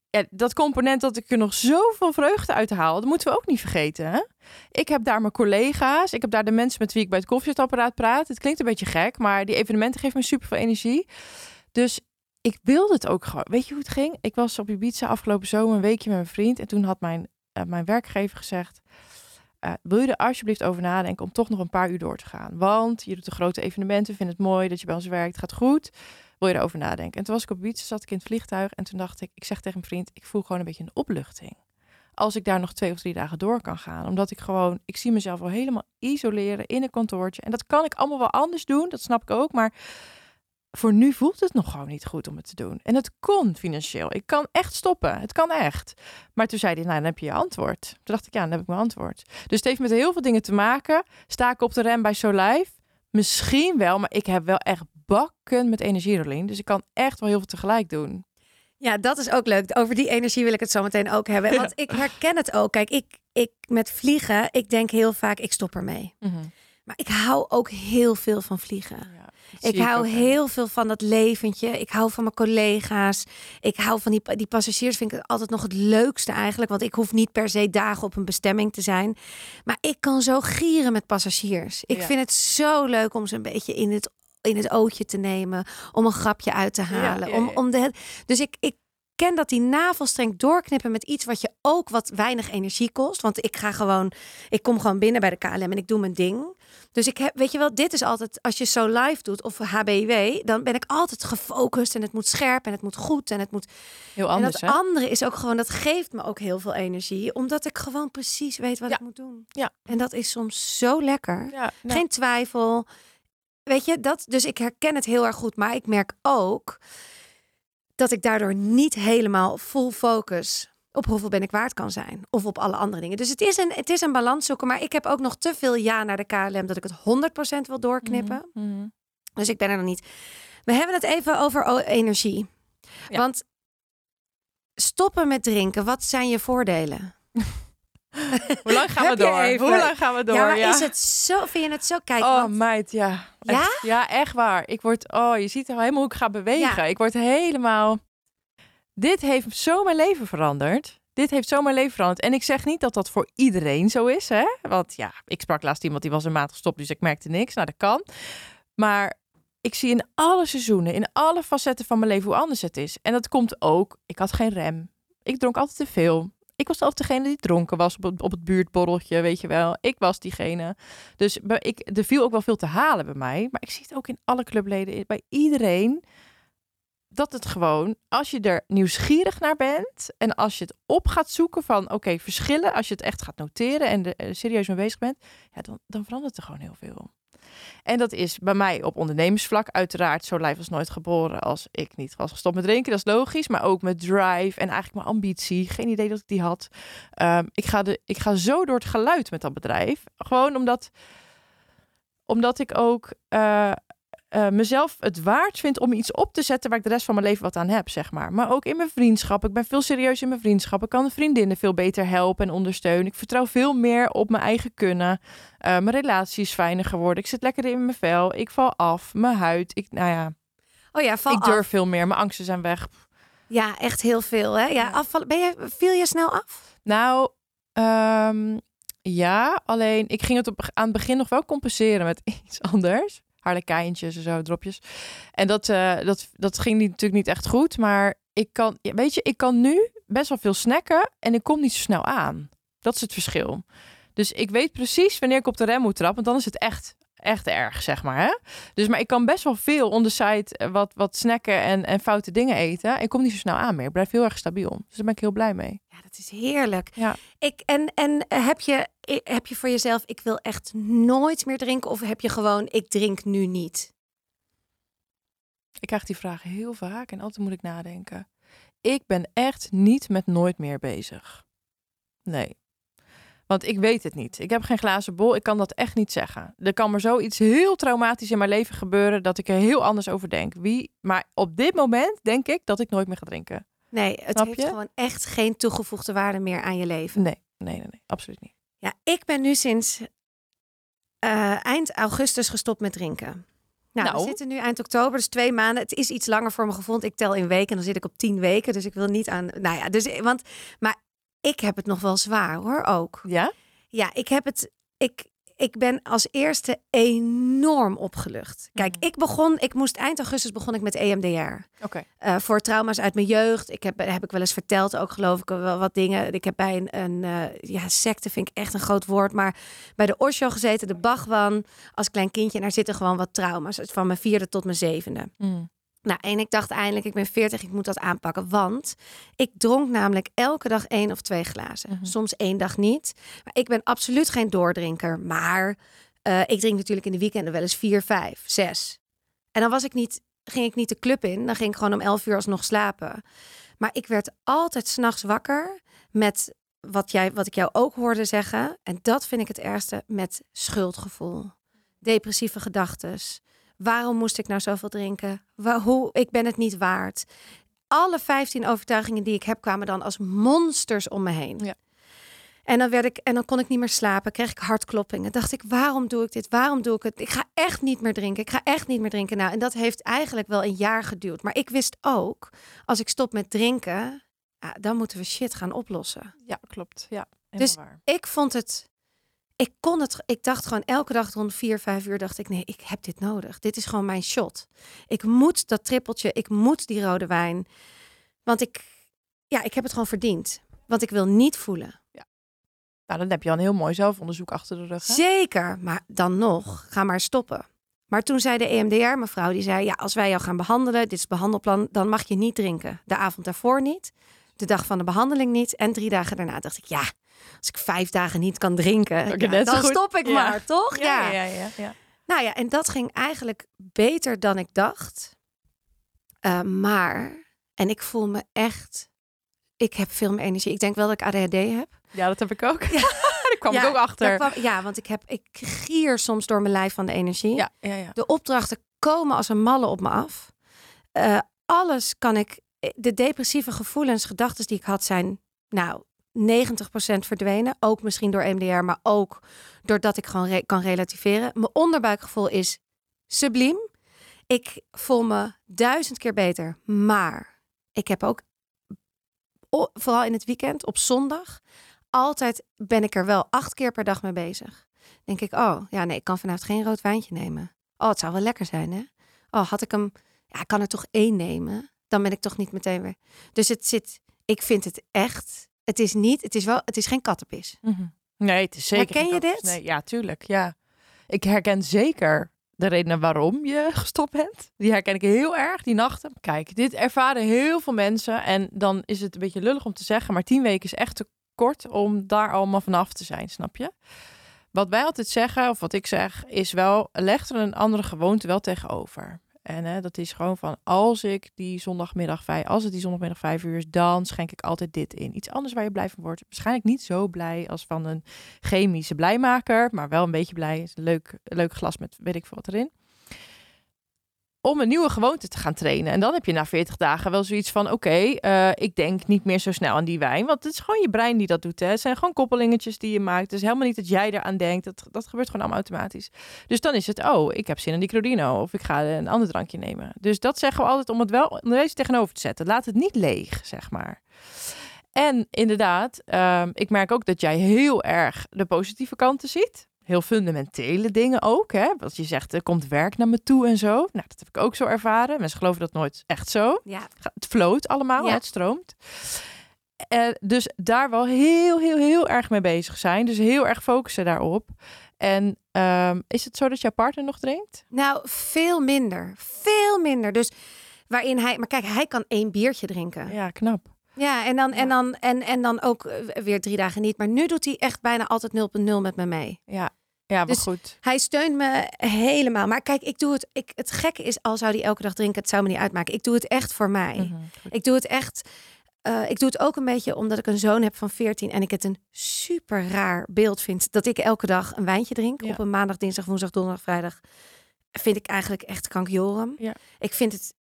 ja, dat component dat ik er nog zoveel vreugde uit haal, dat moeten we ook niet vergeten. Hè? Ik heb daar mijn collega's, ik heb daar de mensen met wie ik bij het koffiezetapparaat praat. Het klinkt een beetje gek, maar die evenementen geven me super veel energie. Dus ik wilde het ook gewoon. Weet je hoe het ging? Ik was op Ibiza afgelopen zomer een weekje met mijn vriend. En toen had mijn, uh, mijn werkgever gezegd... Uh, wil je er alsjeblieft over nadenken om toch nog een paar uur door te gaan? Want je doet de grote evenementen, vindt het mooi dat je bij ons werkt, gaat goed. Wil je erover nadenken? En toen was ik op Ibiza, zat ik in het vliegtuig en toen dacht ik, ik zeg tegen mijn vriend, ik voel gewoon een beetje een opluchting. Als ik daar nog twee of drie dagen door kan gaan. Omdat ik gewoon, ik zie mezelf wel helemaal isoleren in een kantoortje. En dat kan ik allemaal wel anders doen, dat snap ik ook. Maar voor nu voelt het nog gewoon niet goed om het te doen. En het kon financieel. Ik kan echt stoppen. Het kan echt. Maar toen zei hij, nou, dan heb je je antwoord. Toen dacht ik, ja, dan heb ik mijn antwoord. Dus het heeft met heel veel dingen te maken. Sta ik op de rem bij So Live? Misschien wel, maar ik heb wel echt bakken met energie, Rolien. Dus ik kan echt wel heel veel tegelijk doen. Ja, dat is ook leuk. Over die energie wil ik het zo meteen ook hebben. Want ik herken het ook. Kijk, ik, ik met vliegen, ik denk heel vaak, ik stop ermee. Mm -hmm. Maar ik hou ook heel veel van vliegen. Ja. Ik hou heel veel van dat leventje. Ik hou van mijn collega's. Ik hou van die, die passagiers. Vind ik altijd nog het leukste eigenlijk. Want ik hoef niet per se dagen op een bestemming te zijn. Maar ik kan zo gieren met passagiers. Ik Ja. vind het zo leuk om ze een beetje in het, in het ootje te nemen. Om een grapje uit te halen. ja, Om, om de, dus ik, ik ken dat die navelstreng doorknippen met iets wat je ook wat weinig energie kost. Want ik ga gewoon, ik kom gewoon binnen bij de KLM en ik doe mijn ding. Dus ik heb, weet je wel, dit is altijd, als je zo live doet of HBW, dan ben ik altijd gefocust en het moet scherp en het moet goed en het moet. Heel en anders, dat hè? andere is ook gewoon, dat geeft me ook heel veel energie, omdat ik gewoon precies weet wat Ja. ik moet doen. Ja. En dat is soms zo lekker. Ja, nou, Geen twijfel. Weet je, dat, dus ik herken het heel erg goed. Maar ik merk ook dat ik daardoor niet helemaal full focus op hoeveel ben ik waard kan zijn. Of op alle andere dingen. Dus het is een, het is een balans zoeken. Maar ik heb ook nog te veel ja naar de KLM dat ik het 100% wil doorknippen. mhm, mhm. Dus ik ben er nog niet. We hebben het even over energie. Ja. Want stoppen met drinken, wat zijn je voordelen? [laughs] Hoe lang gaan we door? even- Hoe lang gaan we door? ja, maar is het zo? Vind je het zo? Kijk, Oh, want- meid, ja. Ja? Echt. Ja, echt waar. Ik word, oh, je ziet helemaal hoe ik ga bewegen. Ja. Ik word helemaal. Dit heeft zo mijn leven veranderd. Dit heeft zo mijn leven veranderd. En ik zeg niet dat dat voor iedereen zo is, hè? Want ja, ik sprak laatst iemand die was een maand gestopt, dus ik merkte niks. Nou, dat kan. Maar ik zie in alle seizoenen, in alle facetten van mijn leven hoe anders het is. En dat komt ook. Ik had geen rem. Ik dronk altijd te veel. Ik was altijd degene die dronken was op het, op het buurtborreltje, weet je wel. Ik was diegene. Dus ik, er viel ook wel veel te halen bij mij. Maar ik zie het ook in alle clubleden, bij iedereen. Dat het gewoon, als je er nieuwsgierig naar bent en als je het op gaat zoeken van, oké, verschillen, als je het echt gaat noteren en er eh, serieus mee bezig bent, ja, dan, dan verandert er gewoon heel veel. En dat is bij mij op ondernemersvlak uiteraard zo lijf was nooit geboren als ik niet was gestopt met drinken. Dat is logisch, maar ook met drive en eigenlijk mijn ambitie. Geen idee dat ik die had. Ehm, ik, ga de, ik ga zo door het geluid met dat bedrijf. Gewoon omdat, omdat ik ook eh, eh, mezelf het waard vind om iets op te zetten waar ik de rest van mijn leven wat aan heb, zeg maar. Maar ook in mijn vriendschap. Ik ben veel serieus in mijn vriendschap. Ik kan vriendinnen veel beter helpen en ondersteunen. Ik vertrouw veel meer op mijn eigen kunnen. Eh, mijn relatie is fijner geworden. Ik zit lekker in mijn vel. Ik val af. Mijn huid. Ik, nou ja, Oh ja, val ik durf af. veel meer. Mijn angsten zijn weg. Ja, echt heel veel. Hè? Ja, Ja. afvallen. Ben je, viel je snel af? Nou, ehm, ja. Alleen ik ging het op, aan het begin nog wel compenseren met [laughs] iets anders. Harlekijntjes en zo, dropjes. En dat, eh, dat, dat ging niet, natuurlijk niet echt goed. Maar ik kan, weet je, ik kan nu best wel veel snacken en ik kom niet zo snel aan. Dat is het verschil. Dus ik weet precies wanneer ik op de rem moet trappen. Want dan is het echt, echt erg, zeg maar. Hè? Dus, maar ik kan best wel veel on the side eh, wat, wat snacken en, en foute dingen eten. Ik kom niet zo snel aan meer. Ik blijf heel erg stabiel. Dus daar ben ik heel blij mee. Ja, dat is heerlijk. Ja. Ik, en en heb, je, heb je voor jezelf, ik wil echt nooit meer drinken? Of heb je gewoon, ik drink nu niet? Ik krijg die vraag heel vaak en altijd moet ik nadenken. Ik ben echt niet met nooit meer bezig. Nee. Want ik weet het niet. Ik heb geen glazen bol. Ik kan dat echt niet zeggen. Er kan maar zoiets heel traumatisch in mijn leven gebeuren dat ik er heel anders over denk. Wie? Maar op dit moment denk ik dat ik nooit meer ga drinken. Nee, het Snap heeft je? gewoon echt geen toegevoegde waarde meer aan je leven. Nee, nee, nee, nee. Absoluut niet. Ja, ik ben nu sinds eh, eind augustus gestopt met drinken. Nou, Nou. we zitten nu eind oktober, dus twee maanden. Het is iets langer voor gevoel. want Ik tel in weken en dan zit ik op tien weken. Dus ik wil niet aan. Nou ja, dus want. Maar ik heb het nog wel zwaar hoor, ook. Ja? Ja, ik heb het. Ik, ik ben als eerste enorm opgelucht. Kijk, Mhm. ik begon. Ik moest eind augustus begon ik met EMDR. Oké. Eh, voor trauma's uit mijn jeugd. Ik heb, heb ik wel eens verteld, ook geloof ik wel wat dingen. Ik heb bij een, een eh, ja, secte vind ik echt een groot woord, maar bij de Osho gezeten, de Bhagwan, als klein kindje. En daar zitten gewoon wat trauma's, van mijn vierde tot mijn zevende. Mm. Nou, en ik dacht eindelijk, ik ben 40, ik moet dat aanpakken. Want ik dronk namelijk elke dag één of twee glazen. Mhm. Soms één dag niet. Maar ik ben absoluut geen doordrinker. Maar eh, ik drink natuurlijk in de weekenden wel eens vier, vijf, zes. En dan was ik niet, ging ik niet de club in. Dan ging ik gewoon om elf uur alsnog slapen. Maar ik werd altijd s'nachts wakker met wat, jij, wat ik jou ook hoorde zeggen. En dat vind ik het ergste met schuldgevoel. Depressieve gedachtes. Waarom moest ik nou zoveel drinken? Waar, hoe, ik ben het niet waard. Alle 15 overtuigingen die ik heb kwamen dan als monsters om me heen. Ja. En dan werd ik en dan kon ik niet meer slapen, kreeg ik hartkloppingen. Dacht ik, waarom doe ik dit? Waarom doe ik het? Ik ga echt niet meer drinken. Ik ga echt niet meer drinken. Nou, en dat heeft eigenlijk wel een jaar geduurd. Maar ik wist ook, als ik stop met drinken, ja, dan moeten we shit gaan oplossen. Ja, klopt. Ja, Dus- waar. Ik vond het. Ik kon het. Ik dacht gewoon elke dag rond vier, vijf uur dacht ik nee, ik heb dit nodig. Dit is gewoon mijn shot. Ik moet dat trippeltje. Ik moet die rode wijn. Want ik, ja, ik heb het gewoon verdiend. Want ik wil niet voelen. Nou, dan heb je al een heel mooi zelfonderzoek achter de rug. Hè? Zeker, maar dan nog, ga maar stoppen. Maar toen zei de EMDR, mevrouw, die zei: Ja, als wij jou gaan behandelen, dit is het behandelplan, dan mag je niet drinken. De avond daarvoor niet, de dag van de behandeling niet. En drie dagen daarna dacht ik: Ja, als ik vijf dagen niet kan drinken, ja, dan stop ik Ja. maar, toch? Ja, ja, ja, ja. Nou ja, en dat ging eigenlijk beter dan ik dacht. Eh, maar, en ik voel me echt, ik heb veel meer energie. Ik denk wel dat ik ADHD heb. Ja, dat heb ik ook. Ja. [laughs] Daar kwam ik ook achter. kwam- ja, want ik heb, ik gier soms door mijn lijf van de energie. Ja, ja, ja. De opdrachten komen als een malle op me af. Eh, alles kan ik. De depressieve gevoelens, gedachten die ik had, zijn nou 90% verdwenen. Ook misschien door MDR, maar ook doordat ik gewoon kan relativeren. Mijn onderbuikgevoel is subliem. Ik voel me duizend keer beter. Maar ik heb ook, vooral in het weekend, op zondag, altijd ben ik er wel acht keer per dag mee bezig. Denk ik, oh ja, nee, ik kan vanavond geen rood wijntje nemen. Oh, het zou wel lekker zijn, hè? Oh, had ik hem, ja, ik kan er toch één nemen. Dan ben ik toch niet meteen weer. Dus het zit, ik vind het echt het is niet, het is wel, het is geen kattenpis. Mhm. Nee, het is zeker. Herken je dit? Nee, ja, tuurlijk. Ja. Ik herken zeker de redenen waarom je [laughs] gestopt bent. Die herken ik heel erg, die nachten. Kijk, dit ervaren heel veel mensen. En dan is het een beetje lullig om te zeggen, maar tien weken is echt te kort om daar allemaal vanaf te zijn, snap je? Wat wij altijd zeggen, of wat ik zeg, is wel, leg er een andere gewoonte wel tegenover. En hè, dat is gewoon van, als ik die zondagmiddag vijf, als het die zondagmiddag vijf uur is, dan schenk ik altijd dit in. Iets anders waar je blij van wordt. Waarschijnlijk niet zo blij als van een chemische blijmaker, maar wel een beetje blij. Is een leuk, leuk glas met weet ik veel wat erin. Om een nieuwe gewoonte te gaan trainen. En dan heb je na 40 dagen wel zoiets van: oké, eh, ik denk niet meer zo snel aan die wijn. Want het is gewoon je brein die dat doet. Hè. Het zijn gewoon koppelingetjes die je maakt. Is helemaal niet dat jij eraan denkt. Dat, dat gebeurt gewoon allemaal automatisch. Dus dan is het: oh, ik heb zin in die Crodino. Of ik ga een ander drankje nemen. Dus dat zeggen we altijd om het wel om er eens tegenover te zetten. Laat het niet leeg, zeg maar. En inderdaad, ehm, ik merk ook dat jij heel erg de positieve kanten ziet. Heel fundamentele dingen ook. Hè? Wat je zegt, er komt werk naar me toe en zo. Nou, dat heb ik ook zo ervaren. Mensen geloven dat nooit echt zo. Ja, Het floot allemaal, Ja. het stroomt. Eh, dus daar wel heel, heel, heel erg mee bezig zijn. Dus heel erg focussen daarop. En ehm, is het zo dat jouw partner nog drinkt? nou veel minder, veel minder. Dus waarin hij, maar kijk, hij kan één biertje drinken. Ja, knap. Ja, en dan, en dan, en, en dan ook eh, weer drie dagen niet. Maar nu doet hij echt bijna altijd 0.0 met me mee. Ja, ja wat Dus- goed. Hij steunt me helemaal. Maar kijk, ik doe het. Ik, het gekke is, al zou hij elke dag drinken, het zou me niet uitmaken. Ik doe het echt voor mij. Mhm. Ik doe het echt. eh, ik doe het ook een beetje omdat ik een zoon heb van 14 en ik het een super raar beeld vind dat ik elke dag een wijntje drink Ja. op een maandag, dinsdag, woensdag, donderdag, vrijdag. Vind ik eigenlijk echt kankjorum. Ja. Ik vind het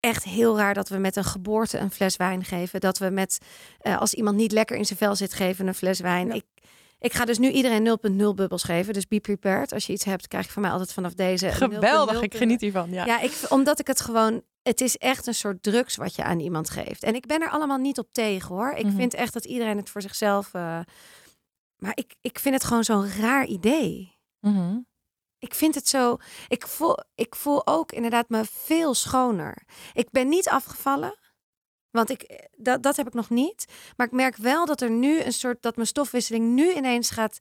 echt heel raar dat we met een geboorte een fles wijn geven. Dat we met eh, als iemand niet lekker in zijn vel zit geven een fles wijn. Ja. Ik, ik ga dus nu iedereen 0.0 bubbels geven. Dus be prepared. Als je iets hebt, krijg je van mij altijd vanaf deze een 0.0 Geweldig, ik geniet hiervan. Ja. ja, ik, omdat ik het gewoon. Het is echt een soort drugs wat je aan iemand geeft. En ik ben er allemaal niet op tegen hoor. Ik Mhm. vind echt dat iedereen het voor zichzelf. eh, maar ik, ik vind het gewoon zo'n raar idee. Mhm. Ik vind het zo. Ik voel, ik voel ook inderdaad me veel schoner. Ik ben niet afgevallen. Want ik, dat, dat heb ik nog niet. Maar ik merk wel dat er nu een soort. dat mijn stofwisseling nu ineens gaat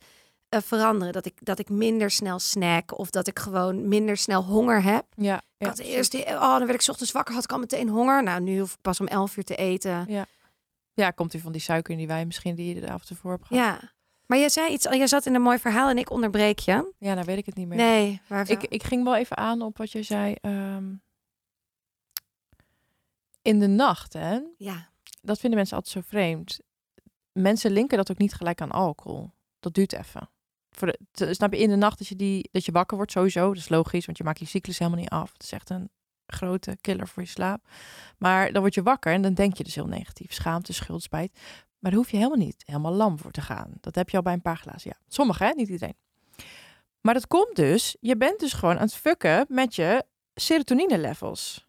eh, veranderen. Dat ik, dat ik minder snel snack. Of dat ik gewoon minder snel honger heb. Ja, Ik ja, had eerst, die- oh, dan werd ik 's ochtends wakker, had ik al meteen honger. Nou, nu hoef ik pas om 11 uur te eten. ja, komt u van die suiker in die wijn misschien die je de avond ervoor hebt gehad? Ja. Maar jij zei iets, jij zat in een mooi verhaal en ik onderbreek je. Ja, nou weet ik het niet meer. Nee, Ik, ik ging wel even aan op wat je zei. ehm, in de nacht, hè? Ja, Dat vinden mensen altijd zo vreemd. Mensen linken dat ook niet gelijk aan alcohol. Dat duurt even. Voor de, te- snap je, in de nacht dat je, die, dat je wakker wordt sowieso. Dat is logisch, want je maakt je cyclus helemaal niet af. Het is echt een grote killer voor je slaap. Maar dan word je wakker en dan denk je dus heel negatief. Schaamte, schuld, spijt. Maar daar hoef je helemaal niet helemaal lam voor te gaan. Dat heb je al bij een paar glazen. Ja, sommigen, hè? niet iedereen. Maar dat komt dus, je bent dus gewoon aan het fucken met je serotonine levels.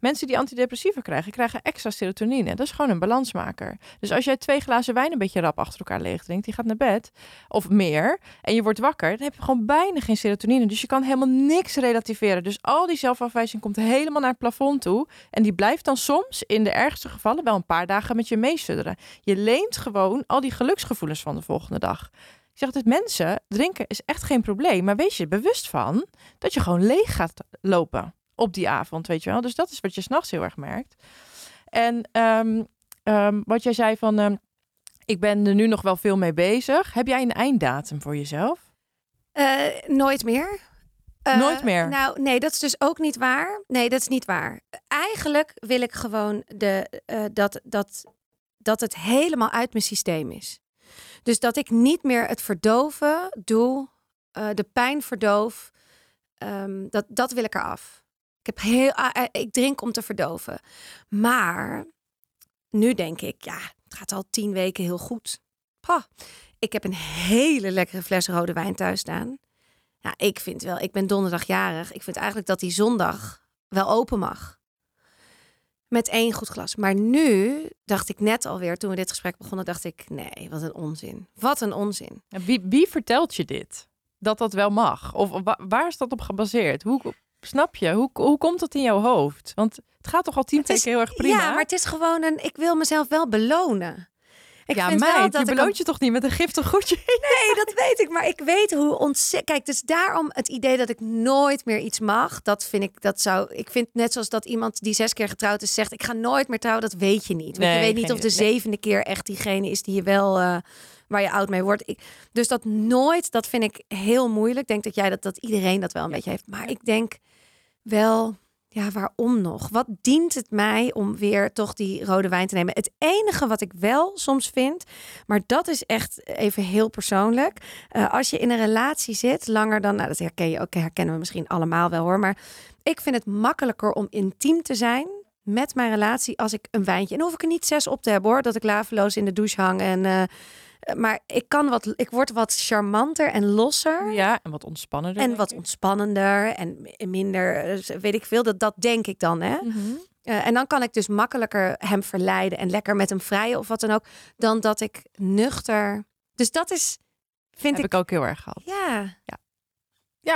Mensen die antidepressiva krijgen, krijgen extra serotonine. Dat is gewoon een balansmaker. Dus als jij twee glazen wijn een beetje rap achter elkaar leeg drinkt, die gaat naar bed, of meer, en je wordt wakker, dan heb je gewoon bijna geen serotonine. Dus je kan helemaal niks relativeren. Dus al die zelfafwijzing komt helemaal naar het plafond toe. En die blijft dan soms, in de ergste gevallen, wel een paar dagen met je meesudderen. Je leent gewoon al die geluksgevoelens van de volgende dag. Ik zeg altijd, mensen, drinken is echt geen probleem. Maar wees je bewust van dat je gewoon leeg gaat lopen op die avond, weet je wel. Dus dat is wat je s'nachts heel erg merkt. En ehm, ehm, wat jij zei van, ehm, ik ben er nu nog wel veel mee bezig. Heb jij een einddatum voor jezelf? Eh, nooit meer. Eh, Nooit meer? Nou, nee, dat is dus ook niet waar. Nee, dat is niet waar. Eigenlijk wil ik gewoon de, eh, dat, dat, dat het helemaal uit mijn systeem is. Dus dat ik niet meer het verdoven doe, de pijn verdoof. Dat, dat wil ik eraf. Ik, heb heel, ah, eh, ik drink om te verdoven. Maar nu denk ik, ja, het gaat al tien weken heel goed. Ik heb een hele lekkere fles rode wijn thuis staan. Ja, ik vind wel, ik ben donderdagjarig. Ik vind eigenlijk dat die zondag wel open mag. Met één goed glas. Maar nu dacht ik net alweer, toen we dit gesprek begonnen, dacht ik, nee, wat een onzin. Wat een onzin. Wie, wie vertelt je dit? Dat dat wel mag? Of wa- waar is dat op gebaseerd? Hoe, snap je? Hoe, hoe komt dat in jouw hoofd? Want het gaat toch al tien is- weken heel erg prima? Ja, maar het is gewoon een, ik wil mezelf wel belonen. Ik ja, vind wel meid, dat je ik beloont je toch niet met een giftig goedje? [laughs] Nee, dat weet ik. Maar ik weet hoe ontzettend. Kijk, dus daarom het idee dat ik nooit meer iets mag. Dat vind ik, dat zou. Ik vind net zoals dat iemand die zes keer getrouwd is zegt: Ik ga nooit meer trouwen. Dat weet je niet. Want Nee, je weet niet of de. Nee. zevende keer echt diegene is die je wel. eh, waar je oud mee wordt. Ik, dus dat nooit, dat vind ik heel moeilijk. Ik denk dat jij dat, dat iedereen dat wel een beetje heeft. Maar ik denk wel. Ja, waarom nog? Wat dient het mij om weer toch die rode wijn te nemen? Het enige wat ik wel soms vind, maar dat is echt even heel persoonlijk. Eh, als je in een relatie zit, langer dan, nou dat herken je ook, herkennen we misschien allemaal wel hoor. Maar ik vind het makkelijker om intiem te zijn met mijn relatie als ik een wijntje. En hoef ik er niet zes op te hebben hoor, dat ik laveloos in de douche hang. En, eh, maar ik kan wat, ik word wat charmanter en losser. Ja, en wat ontspannender. En wat ontspannender en minder, eh, weet ik veel. Dat, dat denk ik dan, hè? Mhm. Eh, en dan kan ik dus makkelijker hem verleiden en lekker met hem vrijen of wat dan ook, dan dat ik nuchter. Dus dat is, vind Heb ik, ik ook heel erg gehad. ja, Ja,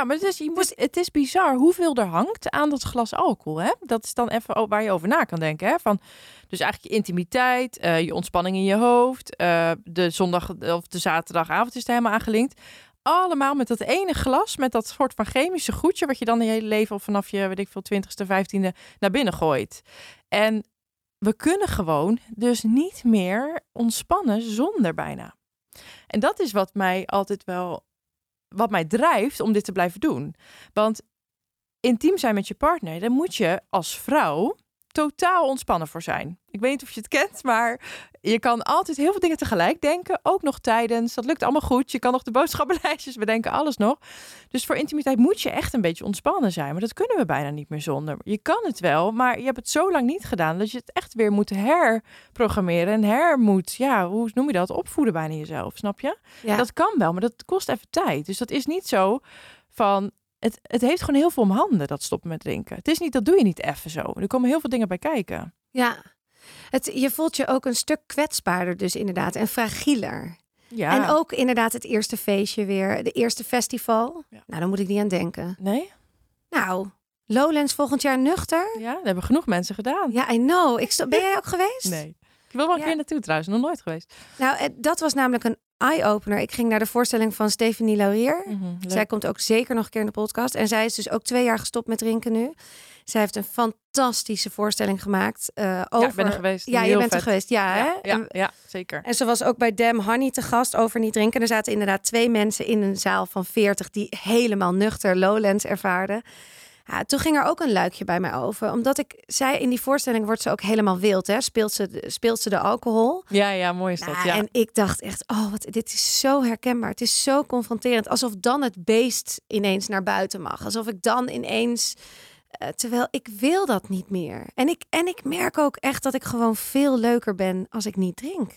maar het is, je moet, het is bizar hoeveel er hangt aan dat glas alcohol. Hè? Dat is dan even waar je over na kan denken. Hè? Van, dus eigenlijk je intimiteit, eh, je ontspanning in je hoofd. eh, de zondag of de zaterdagavond is er helemaal aangelinkt. Allemaal met dat ene glas, met dat soort van chemische goedje... wat je dan in je hele leven of vanaf je, weet ik veel, twintigste, vijftiende naar binnen gooit. En we kunnen gewoon dus niet meer ontspannen zonder bijna. En dat is wat mij altijd wel wat mij drijft om dit te blijven doen. Want intiem zijn met je partner, daar moet je als vrouw totaal ontspannen voor zijn. Ik weet niet of je het kent, maar je kan altijd heel veel dingen tegelijk denken. Ook nog tijdens. Dat lukt allemaal goed. Je kan nog de boodschappenlijstjes [laughs] bedenken, alles nog. Dus voor intimiteit moet je echt een beetje ontspannen zijn. Maar dat kunnen we bijna niet meer zonder. Je kan het wel, maar je hebt het zo lang niet gedaan... dat je het echt weer moet herprogrammeren en her moet... Ja, hoe noem je dat? Opvoeden bijna jezelf, snap je? ja. Dat kan wel, maar dat kost even tijd. Dus dat is niet zo van. Het, het heeft gewoon heel veel om handen, dat stoppen met drinken. Het is niet, dat doe je niet even zo. Er komen heel veel dingen bij kijken. ja. Het, je voelt je ook een stuk kwetsbaarder dus inderdaad en fragieler. Ja. En ook inderdaad het eerste feestje weer, de eerste festival. Ja. Nou, daar moet ik niet aan denken. Nee? Nou, Lowlands volgend jaar nuchter? Ja, dat hebben genoeg mensen gedaan. Ja, I know. Ik ben jij ook geweest? Nee. Ik wil wel een Ja. keer naartoe trouwens, nog nooit geweest. Nou, eh, dat was namelijk een eye-opener. Ik ging naar de voorstelling van Stephanie Laurier. Mhm. Zij komt ook zeker nog een keer in de podcast. En zij is dus ook twee jaar gestopt met drinken nu. Zij heeft een fantastische voorstelling gemaakt. eh, over... Ja, ik ben er geweest. Ja, je Heel bent er vet. geweest. Ja, hè? Ja, zeker. en ze was ook bij Dam Honey te gast over niet drinken. Er zaten inderdaad twee mensen in een zaal van 40 die helemaal nuchter Lowlands ervaarden. Ja, toen ging er ook een luikje bij mij over. Omdat ik zei, in die voorstelling wordt ze ook helemaal wild. Hè? Speelt, ze, de- speelt ze de alcohol. Ja, ja, mooi is dat. Nou, Ja. En ik dacht echt, oh, wat, dit is zo herkenbaar. Het is zo confronterend. Alsof dan het beest ineens naar buiten mag. Alsof ik dan ineens... eh, terwijl ik wil dat niet meer. En ik, en ik merk ook echt dat ik gewoon veel leuker ben als ik niet drink.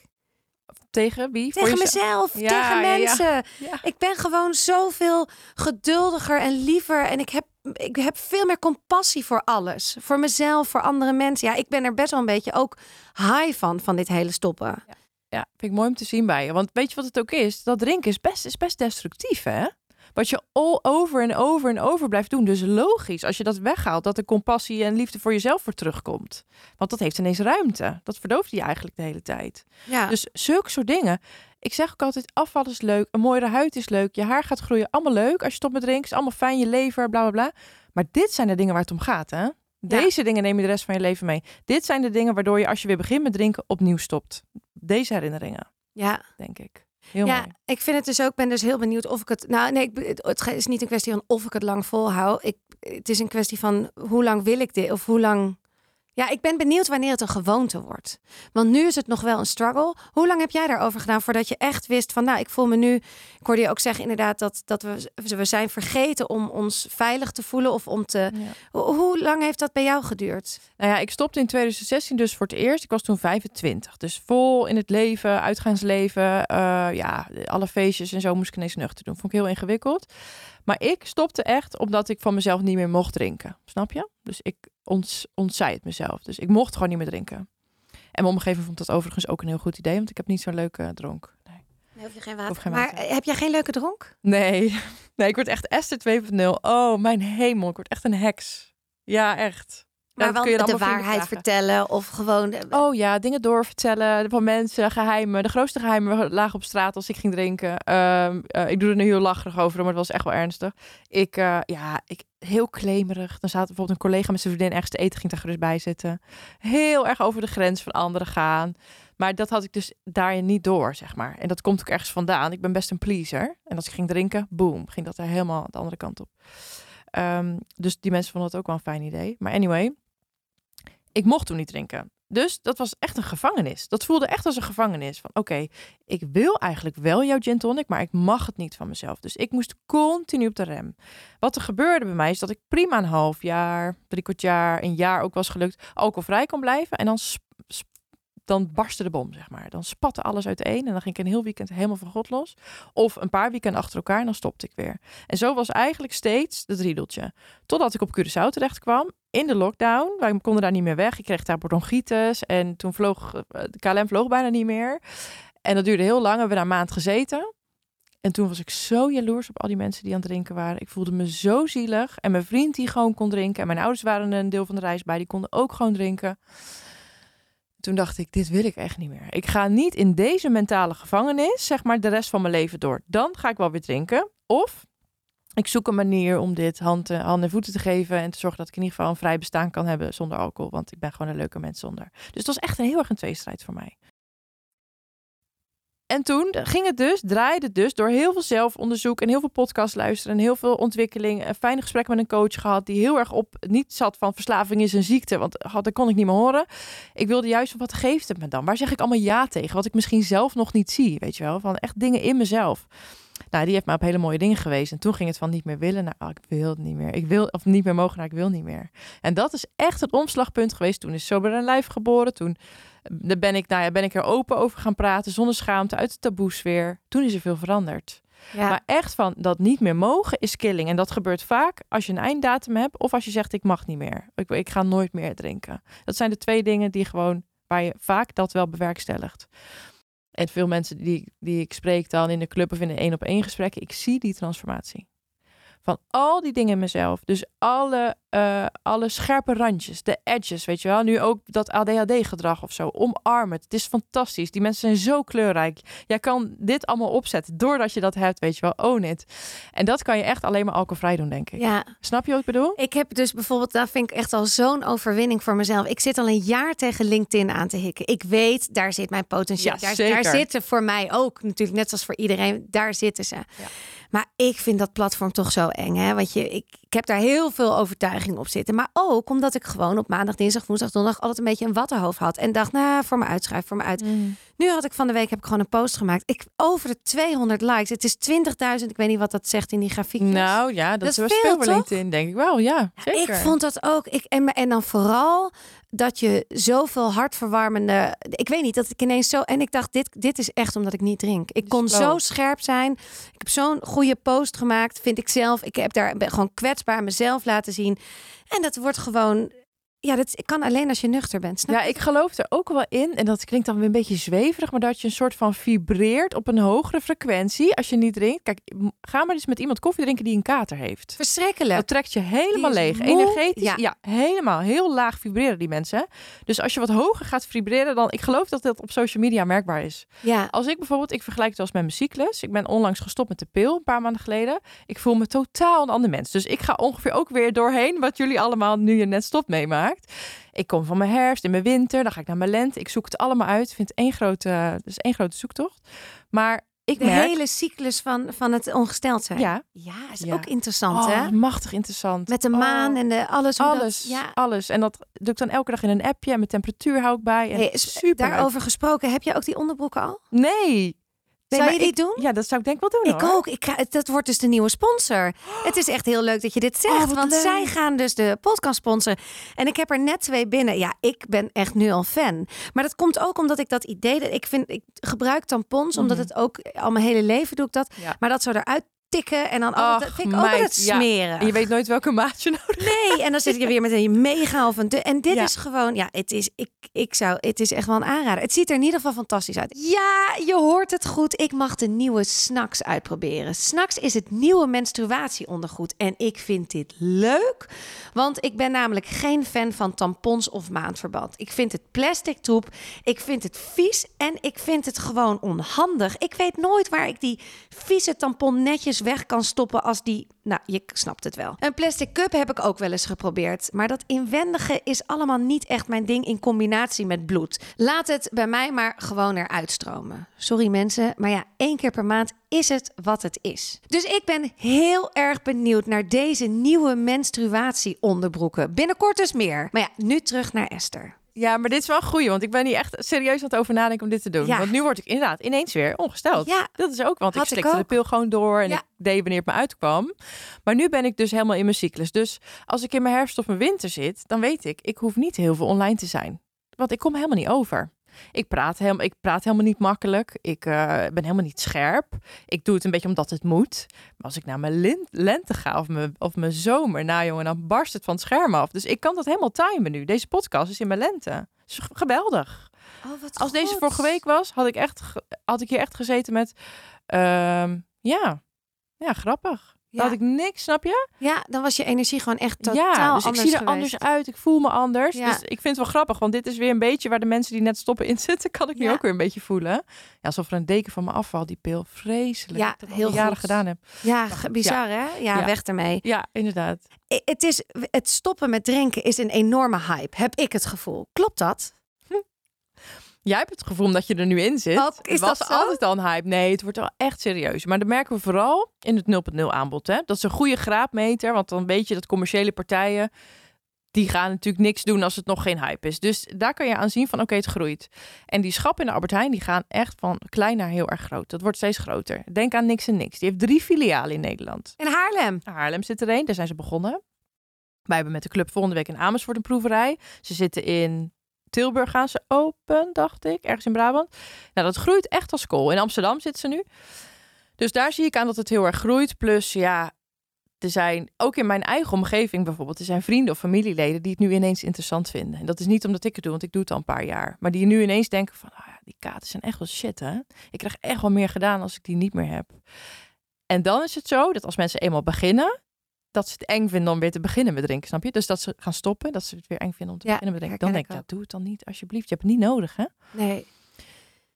Tegen wie? Voor Tegen mezelf, Ja, tegen ja. mensen. Ja. Ik ben gewoon zoveel geduldiger en liever. En ik heb, ik heb veel meer compassie voor alles. Voor mezelf, voor andere mensen. Ja, ik ben er best wel een beetje ook high van, van dit hele stoppen. Ja, vind ik mooi om te zien bij je. Want weet je wat het ook is? Dat drinken is best, is best destructief, hè? Wat je all over en over en over blijft doen. Dus logisch, als je dat weghaalt, dat er compassie en liefde voor jezelf voor terugkomt. Want dat heeft ineens ruimte. Dat verdooft je eigenlijk de hele tijd. Ja. Dus zulke soort dingen. Ik zeg ook altijd, afval is leuk, een mooiere huid is leuk, je haar gaat groeien, allemaal leuk. Als je stopt met drinken, is allemaal fijn, je lever, bla bla bla. Maar dit zijn de dingen waar het om gaat, hè? Deze dingen neem je de rest van je leven mee. Dit zijn de dingen waardoor je als je weer begint met drinken opnieuw stopt. Deze herinneringen, ja. denk ik. Heel ja, mooi. ik vind het dus ook, ben dus heel benieuwd of ik het. Nou, nee, ik, het is niet een kwestie van of ik het lang volhoud. Ik, het is een kwestie van hoe lang wil ik dit of hoe lang. Ja, ik ben benieuwd wanneer het een gewoonte wordt. Want nu is het nog wel een struggle. Hoe lang heb jij daarover gedaan voordat je echt wist van, nou, ik voel me nu. Ik hoorde je ook zeggen inderdaad dat, dat we, we zijn vergeten om ons veilig te voelen of om te. Ja. Hoe, hoe lang heeft dat bij jou geduurd? Nou ja, ik stopte in 2016 dus voor het eerst. Ik was toen 25. Dus vol in het leven, uitgaansleven. eh, ja, alle feestjes en zo moest ik ineens nuchter doen. Vond ik heel ingewikkeld. Maar ik stopte echt omdat ik van mezelf niet meer mocht drinken. Snap je? Dus ik ont, ontzei het mezelf. Dus ik mocht gewoon niet meer drinken. En mijn omgeving vond dat overigens ook een heel goed idee. Want ik heb niet zo'n leuke dronk. Nee. Nee, hoef je geen geen maar water. eh, heb jij geen leuke dronk? Nee. [laughs] nee, ik word echt Esther 2.0. Oh, mijn hemel. Ik word echt een heks. Ja, echt. Maar dat wel je de waarheid vertellen of gewoon... de- Oh ja, dingen doorvertellen van mensen, geheimen. De grootste geheimen lagen op straat als ik ging drinken. Ehm, eh, ik doe er nu heel lacherig over, maar het was echt wel ernstig. Ik, eh, ja, ik, heel klemerig. Dan zat bijvoorbeeld een collega met zijn vriendin ergens te eten, ging daar gerust bij zitten. Heel erg over de grens van anderen gaan. Maar dat had ik dus daarin niet door, zeg maar. En dat komt ook ergens vandaan. Ik ben best een pleaser. En als ik ging drinken, boom, ging dat er helemaal de andere kant op. Ehm, dus die mensen vonden het ook wel een fijn idee. Maar anyway, ik mocht toen niet drinken. Dus dat was echt een gevangenis. Dat voelde echt als een gevangenis. Van oké, ik wil eigenlijk wel jouw gin tonic, maar ik mag het niet van mezelf. Dus ik moest continu op de rem. Wat er gebeurde bij mij is dat ik prima een half jaar, drie kwart jaar, een jaar ook was gelukt, alcoholvrij kon blijven. En dan, dan barstte de bom, zeg maar. Dan spatte alles uiteen en dan ging ik een heel weekend helemaal van God los. Of een paar weekenden achter elkaar en dan stopte ik weer. En zo was eigenlijk steeds het riedeltje. Totdat ik op Curaçao terecht kwam in de lockdown. Wij konden daar niet meer weg. Ik kreeg daar bronchitis en toen vloog eh, de KLM vloog bijna niet meer. En dat duurde heel lang. We hebben daar een maand gezeten. En toen was ik zo jaloers op al die mensen die aan het drinken waren. Ik voelde me zo zielig. En mijn vriend die gewoon kon drinken. En mijn ouders waren een deel van de reis bij. Die konden ook gewoon drinken. Toen dacht ik, dit wil ik echt niet meer. Ik ga niet in deze mentale gevangenis, zeg maar, de rest van mijn leven door. Dan ga ik wel weer drinken. Of ik zoek een manier om dit hand, eh, handen en voeten te geven. En te zorgen dat ik in ieder geval een vrij bestaan kan hebben zonder alcohol. Want ik ben gewoon een leuke mens zonder. Dus het was echt een heel erg een tweestrijd voor mij. En toen ging het dus, draaide het dus door heel veel zelfonderzoek en heel veel podcasts luisteren en heel veel ontwikkeling. Een fijne gesprek met een coach gehad die heel erg op niet zat van verslaving is een ziekte, want had, dat kon ik niet meer horen. Ik wilde juist wat geeft het me dan? Waar zeg ik allemaal ja tegen? Wat ik misschien zelf nog niet zie, weet je wel? Van echt dingen in mezelf. Nou, die heeft me op hele mooie dingen geweest. En toen ging het van niet meer willen naar, oh, ik wil het niet meer. Ik wil, of niet meer mogen naar, ik wil niet meer. En dat is echt het omslagpunt geweest. Toen is Sober en Lijf geboren. Toen daar ben ik, nou ja, ben ik er open over gaan praten, zonder schaamte, uit de taboesfeer. Toen is er veel veranderd. Ja. Maar echt van dat niet meer mogen is killing. En dat gebeurt vaak als je een einddatum hebt of als je zegt ik mag niet meer. Ik, ik ga nooit meer drinken. Dat zijn de twee dingen die gewoon, waar je vaak dat wel bewerkstelligt. En veel mensen die, die ik spreek dan in de club of in een één op één gesprekken, ik zie die transformatie. Van al die dingen in mezelf. Dus alle, eh, alle scherpe randjes, de edges, weet je wel. Nu ook dat ADHD-gedrag of zo. Omarm het. Het is fantastisch. Die mensen zijn zo kleurrijk. Jij kan dit allemaal opzetten doordat je dat hebt, weet je wel. Own it. En dat kan je echt alleen maar alcoholvrij doen, denk ik. ja, Snap je wat ik bedoel? ik heb dus bijvoorbeeld, dat vind ik echt al zo'n overwinning voor mezelf. Ik zit al een jaar tegen LinkedIn aan te hikken. Ik weet, daar zit mijn potentieel. Ja, daar, zeker. daar zitten voor mij ook, natuurlijk net zoals voor iedereen, daar zitten ze. Maar ik vind dat platform toch zo eng, hè? Want je, ik heb daar heel veel overtuiging op zitten. Maar ook omdat ik gewoon op maandag, dinsdag, woensdag, donderdag altijd een beetje een wattenhoofd had. En dacht, nou, voor me uitschrijf, voor me uit. Nu had ik van de week heb ik gewoon een post gemaakt. Ik over de 200 likes. Het is 20.000. Ik weet niet wat dat zegt in die grafiek. Nou ja, dat, Dat is was veel? LinkedIn, denk ik wel. Ja, zeker. Ik vond dat ook. Ik, en, en dan vooral dat je zoveel hartverwarmende. Ik weet niet dat ik ineens zo. En ik dacht, dit, dit is echt omdat ik niet drink. Ik kon flow. zo scherp zijn. Ik heb zo'n goede post gemaakt, vind ik zelf. Ik heb daar gewoon kwetsbaar mezelf laten zien. En dat wordt gewoon. Ja, dat kan alleen als je nuchter bent. Snap Ja, ik geloof er ook wel in. En dat klinkt dan weer een beetje zweverig, maar dat je een soort van vibreert op een hogere frequentie als je niet drinkt. Kijk, ga maar eens met iemand koffie drinken die een kater heeft. Verschrikkelijk. Dat trekt je helemaal leeg. moe. Energetisch. Ja. Ja. helemaal. Heel laag vibreren die mensen. Dus als je wat hoger gaat vibreren, dan... Ik geloof dat dat op social media merkbaar is. Ja. Als ik bijvoorbeeld, ik vergelijk het wel eens met mijn cyclus. Ik ben onlangs gestopt met de pil, een paar maanden geleden. Ik voel me totaal een ander mens. Dus ik ga ongeveer ook weer doorheen wat jullie allemaal nu je net stopt Ik kom van mijn herfst in mijn winter, dan ga ik naar mijn lente. Ik zoek het allemaal uit. Vind één grote, dus één grote zoektocht. Maar ik De merk... hele cyclus van, van het ongesteld zijn. Ja, Ja, is Ja. ook interessant, oh, hè? machtig interessant. Met de maan Oh. en de alles. dat- Alles, ja. alles. En dat doe ik dan elke dag in een appje. En mijn temperatuur hou ik bij. En Hey, super. Daarover gesproken, heb je ook die onderbroeken al? Nee. Nee, Zou je ik- doen? Ja, dat zou ik denk wel doen Ik hoor. ook. Ik dat wordt dus de nieuwe sponsor. Het is echt heel leuk dat je dit zegt. Oh, wat want leuk. zij gaan dus de podcast sponsoren. En ik heb er net twee binnen. Ja, ik ben echt nu al fan. Maar dat komt ook omdat ik dat idee... Ik, vind, ik gebruik tampons, omdat Mhm. het ook... Al mijn hele leven doe ik dat. Ja. Maar dat zo eruit tikken en dan altijd, vind ik ook altijd ja. smeren. En je weet nooit welke maat je nodig hebt. [laughs] Nee, en dan zit je weer met een mega of een te- En dit Ja. is gewoon, ja, het is, ik, ik zou, het is echt wel een aanrader. Het ziet er in ieder geval fantastisch uit. Ja, je hoort het goed. Ik mag de nieuwe Snacks uitproberen. Snacks is het nieuwe menstruatieondergoed. En ik vind dit leuk, want ik ben namelijk geen fan van tampons of maandverband. Ik vind het plastic troep, ik vind het vies en ik vind het gewoon onhandig. Ik weet nooit waar ik die vieze tampon netjes weg kan stoppen als die... Nou, je snapt het wel. Een plastic cup heb ik ook wel eens geprobeerd. Maar dat inwendige is allemaal niet echt mijn ding in combinatie met bloed. Laat het bij mij maar gewoon eruit stromen. Sorry mensen, maar ja, één keer per maand is het wat het is. Dus ik ben heel erg benieuwd naar deze nieuwe menstruatieonderbroeken. Binnenkort dus meer. Maar ja, nu terug naar Esther. Ja, maar dit is wel een goeie, want ik ben hier echt serieus aan het over nadenken om dit te doen. Ja. Want nu word ik inderdaad ineens weer ongesteld. Ja. Dat is ook, want ik slikte de pil gewoon door en Ja. ik deed wanneer het me uitkwam. Maar nu ben ik dus helemaal in mijn cyclus. Dus als ik in mijn herfst of mijn winter zit, dan weet ik, ik hoef niet heel veel online te zijn. Want ik kom helemaal niet over. Ik praat, helemaal, ik praat helemaal niet makkelijk. Ik eh, ben helemaal niet scherp. Ik doe het een beetje omdat het moet. Maar als ik naar mijn lente ga of mijn, of mijn zomer, nou jongen, dan barst het van het scherm af. Dus ik kan dat helemaal timen nu. Deze podcast is in mijn lente. Het is geweldig. Oh, wat Als deze vorige week was, had ik, echt, had ik hier echt gezeten met... ehm, ja, ja, grappig. Ja. Dan had ik niks, snap je? Ja, dan was je energie gewoon echt totaal ja, dus ik zie er geweest. anders uit. Ik voel me anders. Ja. Dus ik vind het wel grappig, want dit is weer een beetje waar de mensen die net stoppen in zitten, kan ik nu Ja. ook weer een beetje voelen. Ja, alsof er een deken van me afvalt, die pil. Vreselijk. Ja, dat heel jaren gedaan heb. Ja, bizar hè? Ja, weg ermee. Ja, inderdaad. Het, is, het stoppen met drinken is een enorme hype, heb ik het gevoel. Klopt dat? Jij hebt het gevoel dat je er nu in zit. Oh, is was dat zo? altijd al een hype. Nee, het wordt wel echt serieus. Maar dat merken we vooral in het 0.0 aanbod. Hè? Dat is een goede graadmeter. Want dan weet je dat commerciële partijen... die gaan natuurlijk niks doen als het nog geen hype is. Dus daar kan je aan zien van oké, het groeit. En die schappen in de Albert Heijn... die gaan echt van klein naar heel erg groot. Dat wordt steeds groter. Denk aan Niks en Niks. Die heeft drie filialen in Nederland. In Haarlem. Haarlem zit er een, daar zijn ze begonnen. Wij hebben met de club volgende week in Amersfoort een proeverij. Ze zitten in Tilburg gaan ze open, dacht ik, ergens in Brabant. Nou, dat groeit echt als kool. In Amsterdam zitten ze nu. Dus daar zie ik aan dat het heel erg groeit. Plus, ja, er zijn ook in mijn eigen omgeving bijvoorbeeld, er zijn vrienden of familieleden die het nu ineens interessant vinden. En dat is niet omdat ik het doe, want ik doe het al een paar jaar. Maar die nu ineens denken van, ah ja, die katen zijn echt wel shit, hè. Ik krijg echt wel meer gedaan als ik die niet meer heb. En dan is het zo dat als mensen eenmaal beginnen, dat ze het eng vinden om weer te beginnen met drinken, snap je? Dus dat ze gaan stoppen, dat ze het weer eng vinden om te Ja, beginnen met drinken. Dan denk ik, ja, doe het dan niet, alsjeblieft. Je hebt het niet nodig, hè? Nee.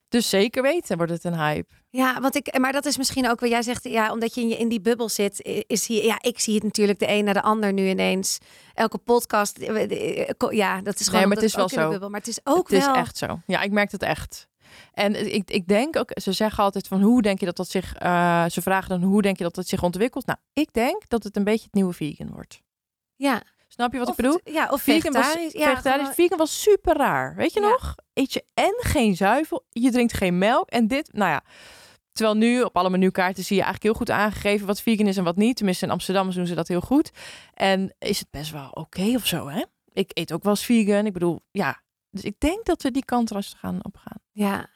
Dus zeker weten wordt het een hype. Ja, want ik, maar dat is misschien ook wat jij zegt. Ja, omdat je in, je in die bubbel zit, is hier. Ja, ik zie het natuurlijk de een naar de ander nu ineens. Elke podcast. eh, eh, Ja, dat is gewoon. Nee, maar het is wel zo. bubbel, maar het is ook het wel. is echt zo. Ja, ik merk het echt. En ik, ik denk ook, ze zeggen altijd van hoe denk je dat dat zich, eh, ze vragen dan hoe denk je dat dat zich ontwikkelt? Nou, ik denk dat het een beetje het nieuwe vegan wordt. Ja. Snap je wat of ik bedoel? het- Ja, of Vegan was, vegetarisch. Ja, vegetarisch. gewoon- Vegan was super raar. Weet je Ja. nog? Eet je en geen zuivel, je drinkt geen melk en dit, nou ja. Terwijl nu op alle menukaarten zie je eigenlijk heel goed aangegeven wat vegan is en wat niet. Tenminste in Amsterdam doen ze dat heel goed. En is het best wel oké of zo, hè? Ik eet ook wel eens vegan. Ik bedoel, ja. Dus ik denk dat we die kant rustig gaan opgaan. Ja.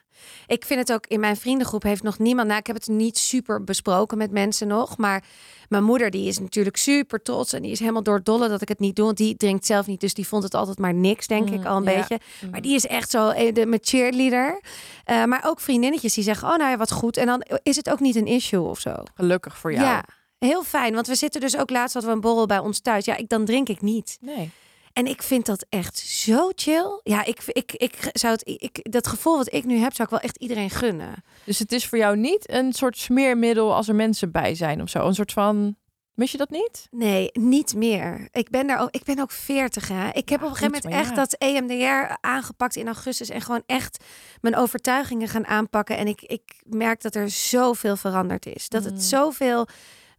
Ik vind het ook in mijn vriendengroep heeft nog niemand. Nou, ik heb het niet super besproken met mensen nog. Maar mijn moeder, die is natuurlijk super trots. En die is helemaal door het dolle dat ik het niet doe. Want die drinkt zelf niet. Dus die vond het altijd maar niks, denk Mm, ik al een ja. beetje. Maar die is echt zo eh, de, met cheerleader. Eh, maar ook vriendinnetjes die zeggen: Oh, nou ja, wat goed. En dan is het ook niet een issue of zo. Gelukkig voor jou. Ja, heel fijn. Want we zitten dus ook laatst hadden we een borrel bij ons thuis. Ja, ik, dan drink ik niet. Nee. En ik vind dat echt zo chill. Ja, ik, ik, ik zou het, ik, dat gevoel wat ik nu heb, zou ik wel echt iedereen gunnen. Dus het is voor jou niet een soort smeermiddel als er mensen bij zijn of zo. Een soort van. Mis je dat niet? Nee, niet meer. Ik ben daar ook, ik ben ook 40 hè. Ik heb op een gegeven moment echt ja. dat EMDR aangepakt in augustus en gewoon echt mijn overtuigingen gaan aanpakken. En ik, ik merk dat er zoveel veranderd is. Dat Mm. het zoveel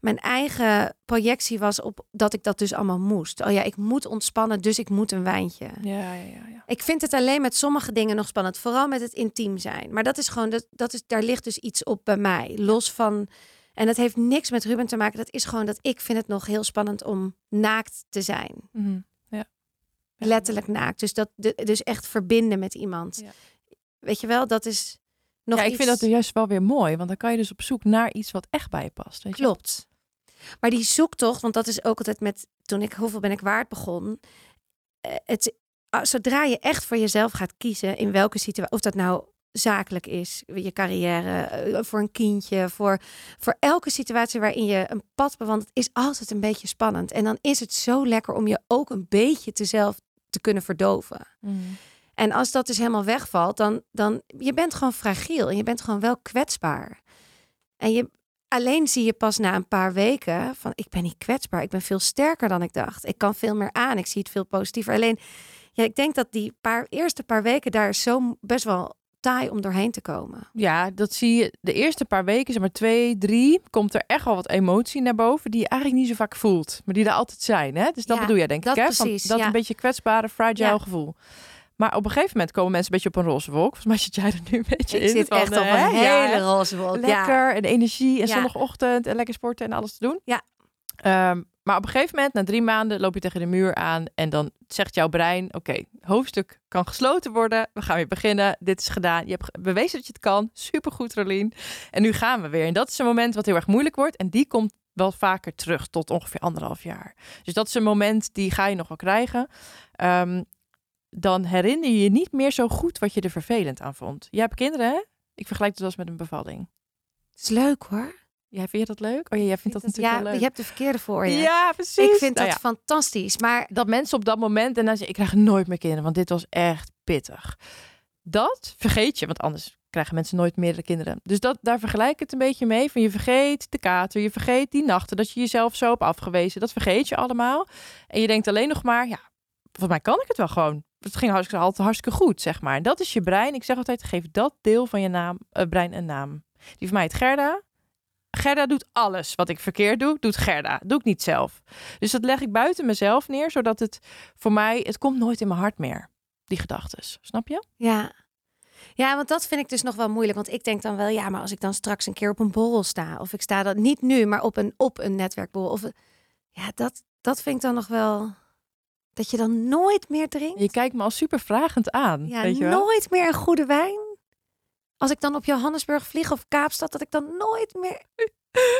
mijn eigen projectie was op dat ik dat dus allemaal moest. Oh ja, ik moet ontspannen, dus ik moet een wijntje. Ja, ja, ja. Ik vind het alleen met sommige dingen nog spannend, vooral met het intiem zijn. Maar dat is gewoon, dat, dat is, daar ligt dus iets op bij mij. Los van, en dat heeft niks met Ruben te maken. Dat is gewoon dat ik vind het nog heel spannend om naakt te zijn. Mhm. ja. Ja. Letterlijk naakt. Dus, dat, dus echt verbinden met iemand. Ja. Weet je wel, dat is, nog ja, ik iets... vind dat juist wel weer mooi. Want dan kan je dus op zoek naar iets wat echt bij je past. Weet je? Klopt. Maar die zoektocht, want dat is ook altijd met toen ik hoeveel ben ik waard begon. eh, Het, ah, zodra je echt voor jezelf gaat kiezen in welke situatie, of dat nou zakelijk is, je carrière, eh, voor een kindje, voor, voor elke situatie waarin je een pad bewandelt, is altijd een beetje spannend. En dan is het zo lekker om je ook een beetje te zelf te kunnen verdoven. Mm. En als dat dus helemaal wegvalt, dan, dan je bent gewoon fragiel en je bent gewoon wel kwetsbaar. En je alleen zie je pas na een paar weken van ik ben niet kwetsbaar, ik ben veel sterker dan ik dacht. Ik kan veel meer aan, ik zie het veel positiever. Alleen ja, ik denk dat die paar eerste paar weken daar is zo best wel taai om doorheen te komen. Ja, dat zie je de eerste paar weken, zeg maar twee, drie, komt er echt wel wat emotie naar boven die je eigenlijk niet zo vaak voelt, maar die er altijd zijn. Hè? Dus dat Ja, bedoel jij denk dat ik, hè? Van dat ja. een beetje kwetsbare, fragile Ja. gevoel. Maar op een gegeven moment komen mensen een beetje op een roze wolk. Volgens mij zit jij er nu een beetje Ik in. zit van, echt op eh, een hele roze wolk. Ja. lekker en energie en Ja. zondagochtend en lekker sporten en alles te doen. Ja. Ehm, maar op een gegeven moment, na drie maanden, loop je tegen de muur aan en dan zegt jouw brein: Oké, hoofdstuk kan gesloten worden. We gaan weer beginnen. Dit is gedaan. Je hebt bewezen dat je het kan. Supergoed, Rolien. En nu gaan we weer. En dat is een moment wat heel erg moeilijk wordt. En die komt wel vaker terug tot ongeveer anderhalf jaar. Dus dat is een moment die ga je nog wel krijgen. Ehm, dan herinner je je niet meer zo goed wat je er vervelend aan vond. Je hebt kinderen, hè? Ik vergelijk het wel eens met een bevalling. Het is leuk hoor. Jij vind je dat leuk? Oh ja, jij vindt dat natuurlijk ja, wel leuk. je hebt de verkeerde voor je. Ja, precies. ik vind Nou dat ja, fantastisch. Maar dat mensen op dat moment en dan zeggen, ik krijg nooit meer kinderen, want dit was echt pittig. Dat vergeet je, want anders krijgen mensen nooit meerdere kinderen. Dus dat, daar vergelijk ik het een beetje mee. Van je vergeet de kater, je vergeet die nachten dat je jezelf zo hebt afgewezen. Dat vergeet je allemaal. En je denkt alleen nog maar, ja, volgens mij kan ik het wel gewoon. Het ging hartstikke, altijd hartstikke goed, zeg maar. Dat is je brein. Ik zeg altijd, geef dat deel van je naam, eh, brein een naam. Die van mij heet Gerda. Gerda doet alles wat ik verkeerd doe, doet Gerda. Doe ik niet zelf. Dus dat leg ik buiten mezelf neer, zodat het voor mij, het komt nooit in mijn hart meer. Die gedachten, snap je? Ja. Ja, want dat vind ik dus nog wel moeilijk. Want ik denk dan wel, ja, maar als ik dan straks een keer op een borrel sta. Of ik sta dan niet nu, maar op een, op een netwerkborrel. Of, ja, dat, dat vind ik dan nog wel... Dat je dan nooit meer drinkt. Je kijkt me al super vragend aan. ja, weet je wel? nooit meer een goede wijn. Als ik dan op Johannesburg vlieg of Kaapstad, dat ik dan nooit meer... [laughs]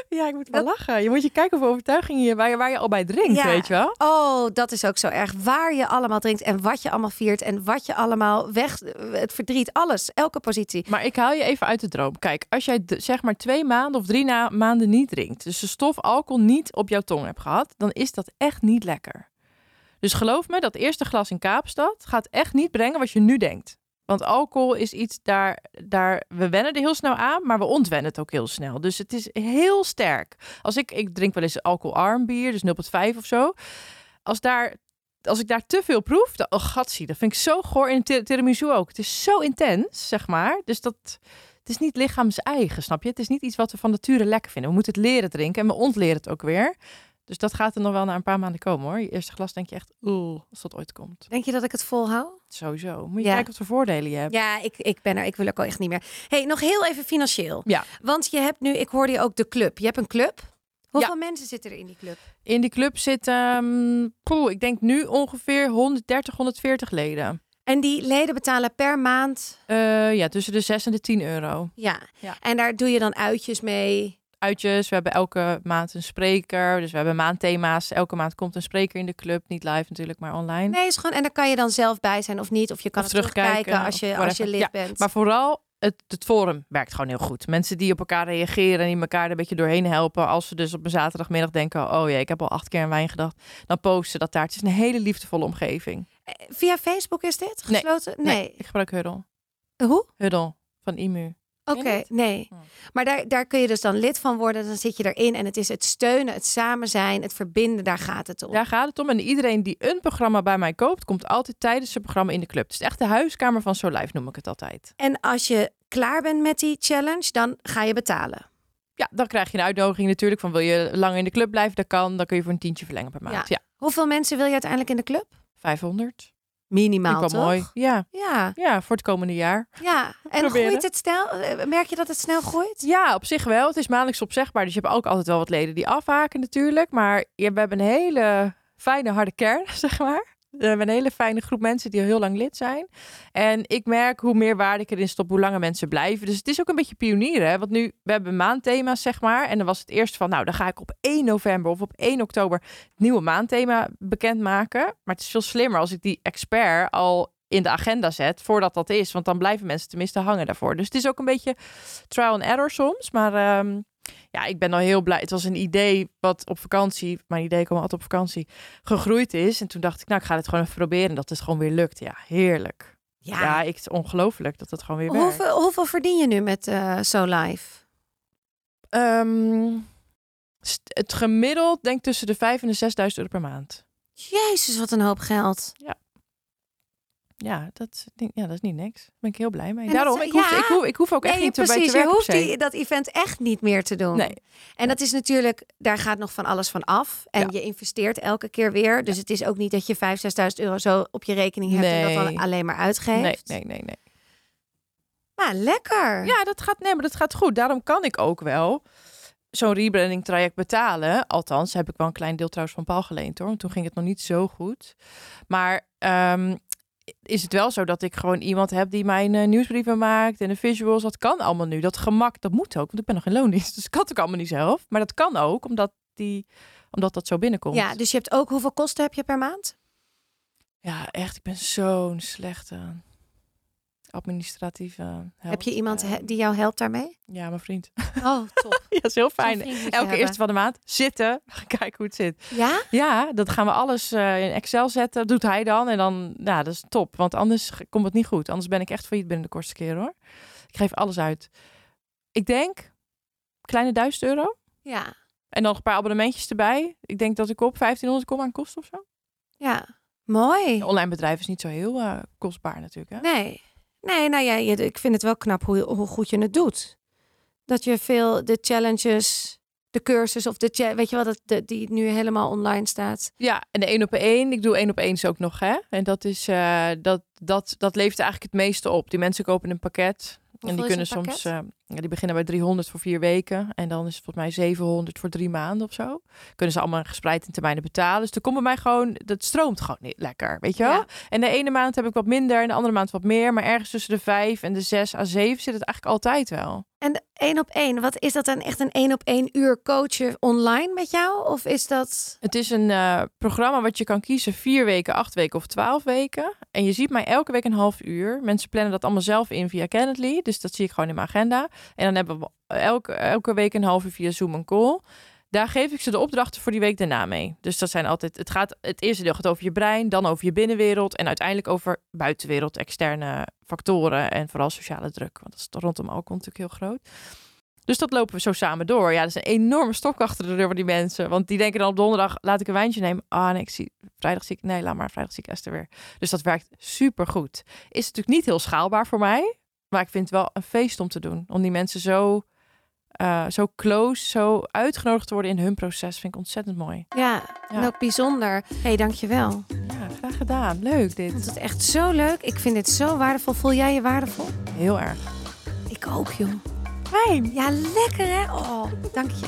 Ja, ik moet wel lachen. Je moet je kijken of overtuigingen je, waar, je, waar je al bij drinkt, Ja. weet je wel? Oh, dat is ook zo erg. Waar je allemaal drinkt en wat je allemaal viert en wat je allemaal weg... Het verdriet, alles, elke positie. Maar ik haal je even uit de droom. Kijk, als jij zeg maar twee maanden of drie na maanden niet drinkt, dus de stof alcohol niet op jouw tong hebt gehad, dan is dat echt niet lekker. Dus geloof me, dat eerste glas in Kaapstad gaat echt niet brengen wat je nu denkt. Want alcohol is iets daar, daar, we wennen er heel snel aan, maar we ontwennen het ook heel snel. Dus het is heel sterk. Als ik, ik drink wel eens alcoholarm bier, dus 0,5 of zo. Als daar, als ik daar te veel proef, oh gatsie, dat vind ik zo goor. In tir- tiramisu ook. Het is zo intens, zeg maar. Dus dat, het is niet lichaams-eigen, snap je? Het is niet iets wat we van nature lekker vinden. We moeten het leren drinken en we ontleren het ook weer. Dus dat gaat er nog wel na een paar maanden komen hoor. Je eerste glas denk je echt, oeh, als dat ooit komt. Denk je dat ik het volhoud? Sowieso. Moet je Ja. kijken wat voor voordelen je hebt. Ja, ik, ik ben er. Ik wil ook al echt niet meer. hey, nog heel even financieel. Ja. Want je hebt nu, ik hoorde je ook de club. Je hebt een club. Hoeveel mensen zitten er in die club? In die club zitten, ehm, poeh, ik denk nu ongeveer 130, 140 leden. En die leden betalen per maand. Eh, ja, tussen de 6 en de 10 euro. Ja. Ja. En daar doe je dan uitjes mee. Uitjes, we hebben elke maand een spreker. Dus we hebben maandthema's. Elke maand komt een spreker in de club. Niet live natuurlijk, maar online. Nee, is gewoon. En daar kan je dan zelf bij zijn of niet. Of je kan Of het terugkijken, terugkijken, als je, als je lid Ja, bent. Maar vooral, het, het forum werkt gewoon heel goed. Mensen die op elkaar reageren en die elkaar een beetje doorheen helpen. Als ze dus op een zaterdagmiddag denken, oh ja, ik heb al acht keer aan wijn gedacht. Dan posten ze dat daar. Het is een hele liefdevolle omgeving. Eh, Via Facebook is dit Nee. gesloten? Nee. Ik gebruik Huddle. Hoe? Huddle van IMU. Oké, het? nee. Oh. Maar daar, daar kun je dus dan lid van worden. Dan zit je erin. En het is het steunen, het samen zijn, het verbinden. Daar gaat het om. Daar gaat het om. En iedereen die een programma bij mij koopt, komt altijd tijdens zijn programma in de club. Het is echt de huiskamer van Zo Live, noem ik het altijd. En als je klaar bent met die challenge, dan ga je betalen. Ja, dan krijg je een uitnodiging natuurlijk van wil je langer in de club blijven, dat kan. Dan kun je voor een tientje verlengen per maand. Ja, Hoeveel mensen wil je uiteindelijk in de club? 500. Minimaal, wel toch? mooi. Ja. Ja, ja, voor het komende jaar. ja. En Proberen. groeit het snel? Eh, Merk je dat het snel groeit? Ja, op zich wel. Het is maandelijks opzegbaar. Dus je hebt ook altijd wel wat leden die afhaken natuurlijk. Maar we hebben een hele fijne harde kern, [laughs] zeg maar. We hebben een hele fijne groep mensen die al heel lang lid zijn. En ik merk hoe meer waarde ik erin stop, hoe langer mensen blijven. Dus het is ook een beetje pionieren. Want nu, we hebben maandthema's, zeg maar. En dan was het eerst van, nou, dan ga ik op 1 november of op 1 oktober het nieuwe maandthema bekendmaken. Maar het is veel slimmer als ik die expert al in de agenda zet voordat dat is. Want dan blijven mensen tenminste hangen daarvoor. Dus het is ook een beetje trial and error soms. Maar ehm, ja, ik ben al heel blij. Het was een idee wat op vakantie, mijn idee kwam altijd op vakantie, gegroeid is. En toen dacht ik, nou, ik ga het gewoon even proberen. Dat het gewoon weer lukt. Ja, heerlijk. Ja, ja ik, het is ongelooflijk dat het gewoon weer hoeveel, werkt. Hoeveel verdien je nu met uh, So Live? Um, het gemiddeld denk tussen de 5 en de 6.000 euro per maand. Jezus, wat een hoop geld. Ja. Ja, dat, ja, dat is niet niks. Daar ben ik heel blij mee. Daarom, ik, hoef, ik, hoef, ik hoef ook echt niet precies, bij te. Je hoeft die, dat event echt niet meer te doen. Nee. En dat is natuurlijk, daar gaat nog van alles van af. En je investeert elke keer weer. Dus het is ook niet dat je 5.000, 6.000 euro zo op je rekening hebt en dat dan alleen maar uitgeeft. Nee, nee, nee, nee. Maar lekker. Ja, dat gaat, nee, maar dat gaat goed. Daarom kan ik ook wel zo'n rebranding traject betalen. Althans, heb ik wel een klein deel trouwens van Paul geleend hoor. Want toen ging het nog niet zo goed. Maar um, is het wel zo dat ik gewoon iemand heb die mijn uh, nieuwsbrieven maakt en de visuals. Dat kan allemaal nu. Dat gemak, dat moet ook, want ik ben nog in loondienst. [laughs] Dus ik kan het ook allemaal niet zelf. Maar dat kan ook, omdat, die, omdat dat zo binnenkomt. Ja, dus je hebt ook, hoeveel kosten heb je per maand? Ja, echt, ik ben zo'n slechte administratieve help. Heb je iemand die jou helpt daarmee? Ja, mijn vriend. [laughs] Oh, top. ja, is heel fijn. Elke eerste van de maand zitten, [laughs] kijken hoe het zit. Ja? Ja, dat gaan we alles uh, in Excel zetten. doet hij dan. En dan, ja, dat is top. Want anders komt het niet goed. Anders ben ik echt failliet binnen de kortste keer, hoor. Ik geef alles uit. Ik denk, kleine duizend euro. Ja. En dan een paar abonnementjes erbij. Ik denk dat ik op 1500 kom aan kosten of zo. Ja, mooi. Een online bedrijf is niet zo heel uh, kostbaar natuurlijk, hè? Nee. Nee, nou ja, ik vind het wel knap hoe, hoe goed je het doet. Dat je veel de challenges, de cursus of de weet je wel, dat de, die nu helemaal online staat. Ja, en de één op één. Ik doe één op één ook nog, hè? En dat is uh, dat, dat, dat levert eigenlijk het meeste op. Die mensen kopen een pakket. en die kunnen soms, uh, ja, die beginnen bij 300 voor vier weken. En dan is het volgens mij 700 voor drie maanden of zo. Kunnen ze allemaal gespreid in termijnen betalen. Dus er komt bij mij gewoon, dat stroomt gewoon niet lekker, weet je wel? Ja. En de ene maand heb ik wat minder en de andere maand wat meer. Maar ergens tussen de vijf en de zes à zeven zit het eigenlijk altijd wel. En één op één, wat is dat dan echt een één op één uur coachen online met jou? Of is dat. Het is een uh, programma wat je kan kiezen: vier weken, acht weken of twaalf weken. En je ziet mij elke week een half uur. Mensen plannen dat allemaal zelf in via Calendly. Dus dat zie ik gewoon in mijn agenda. En dan hebben we elke, elke week een uur via Zoom een call. Daar geef ik ze de opdrachten voor die week daarna mee. Dus dat zijn altijd, het gaat, het eerste deel gaat over je brein, dan over je binnenwereld en uiteindelijk over buitenwereld, externe factoren en vooral sociale druk. Want dat is rondom alcohol natuurlijk heel groot. Dus dat lopen we zo samen door. Ja, dat is een enorme stok achter de deur van die mensen. Want die denken dan op donderdag, laat ik een wijntje nemen. Ah, nee, ik zie, vrijdag zie ik, nee, laat maar, vrijdag zie ik Esther weer. Dus dat werkt super goed. Is natuurlijk niet heel schaalbaar voor mij. Maar ik vind het wel een feest om te doen. Om die mensen zo, uh, zo close, zo uitgenodigd te worden in hun proces. Vind ik ontzettend mooi. Ja, en ook bijzonder. Hé, hey, dankjewel. Ja, graag gedaan. Leuk dit. Ik vond het echt zo leuk. Ik vind dit zo waardevol. Voel jij je waardevol? Heel erg. Ik ook, joh. Fijn. Ja, lekker hè? Oh, dank je.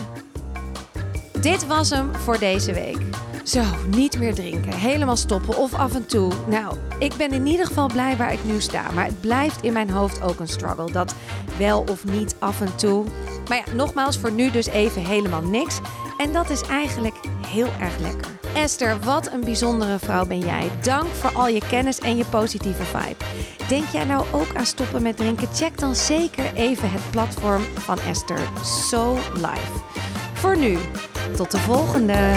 Dit was hem voor deze week. Zo, niet meer drinken, helemaal stoppen of af en toe. Nou, ik ben in ieder geval blij waar ik nu sta. Maar het blijft in mijn hoofd ook een struggle. Dat wel of niet af en toe. Maar ja, nogmaals, voor nu dus even helemaal niks. En dat is eigenlijk heel erg lekker. Esther, wat een bijzondere vrouw ben jij. Dank voor al je kennis en je positieve vibe. Denk jij nou ook aan stoppen met drinken? Check dan zeker even het platform van Esther, So Life. Voor nu, tot de volgende.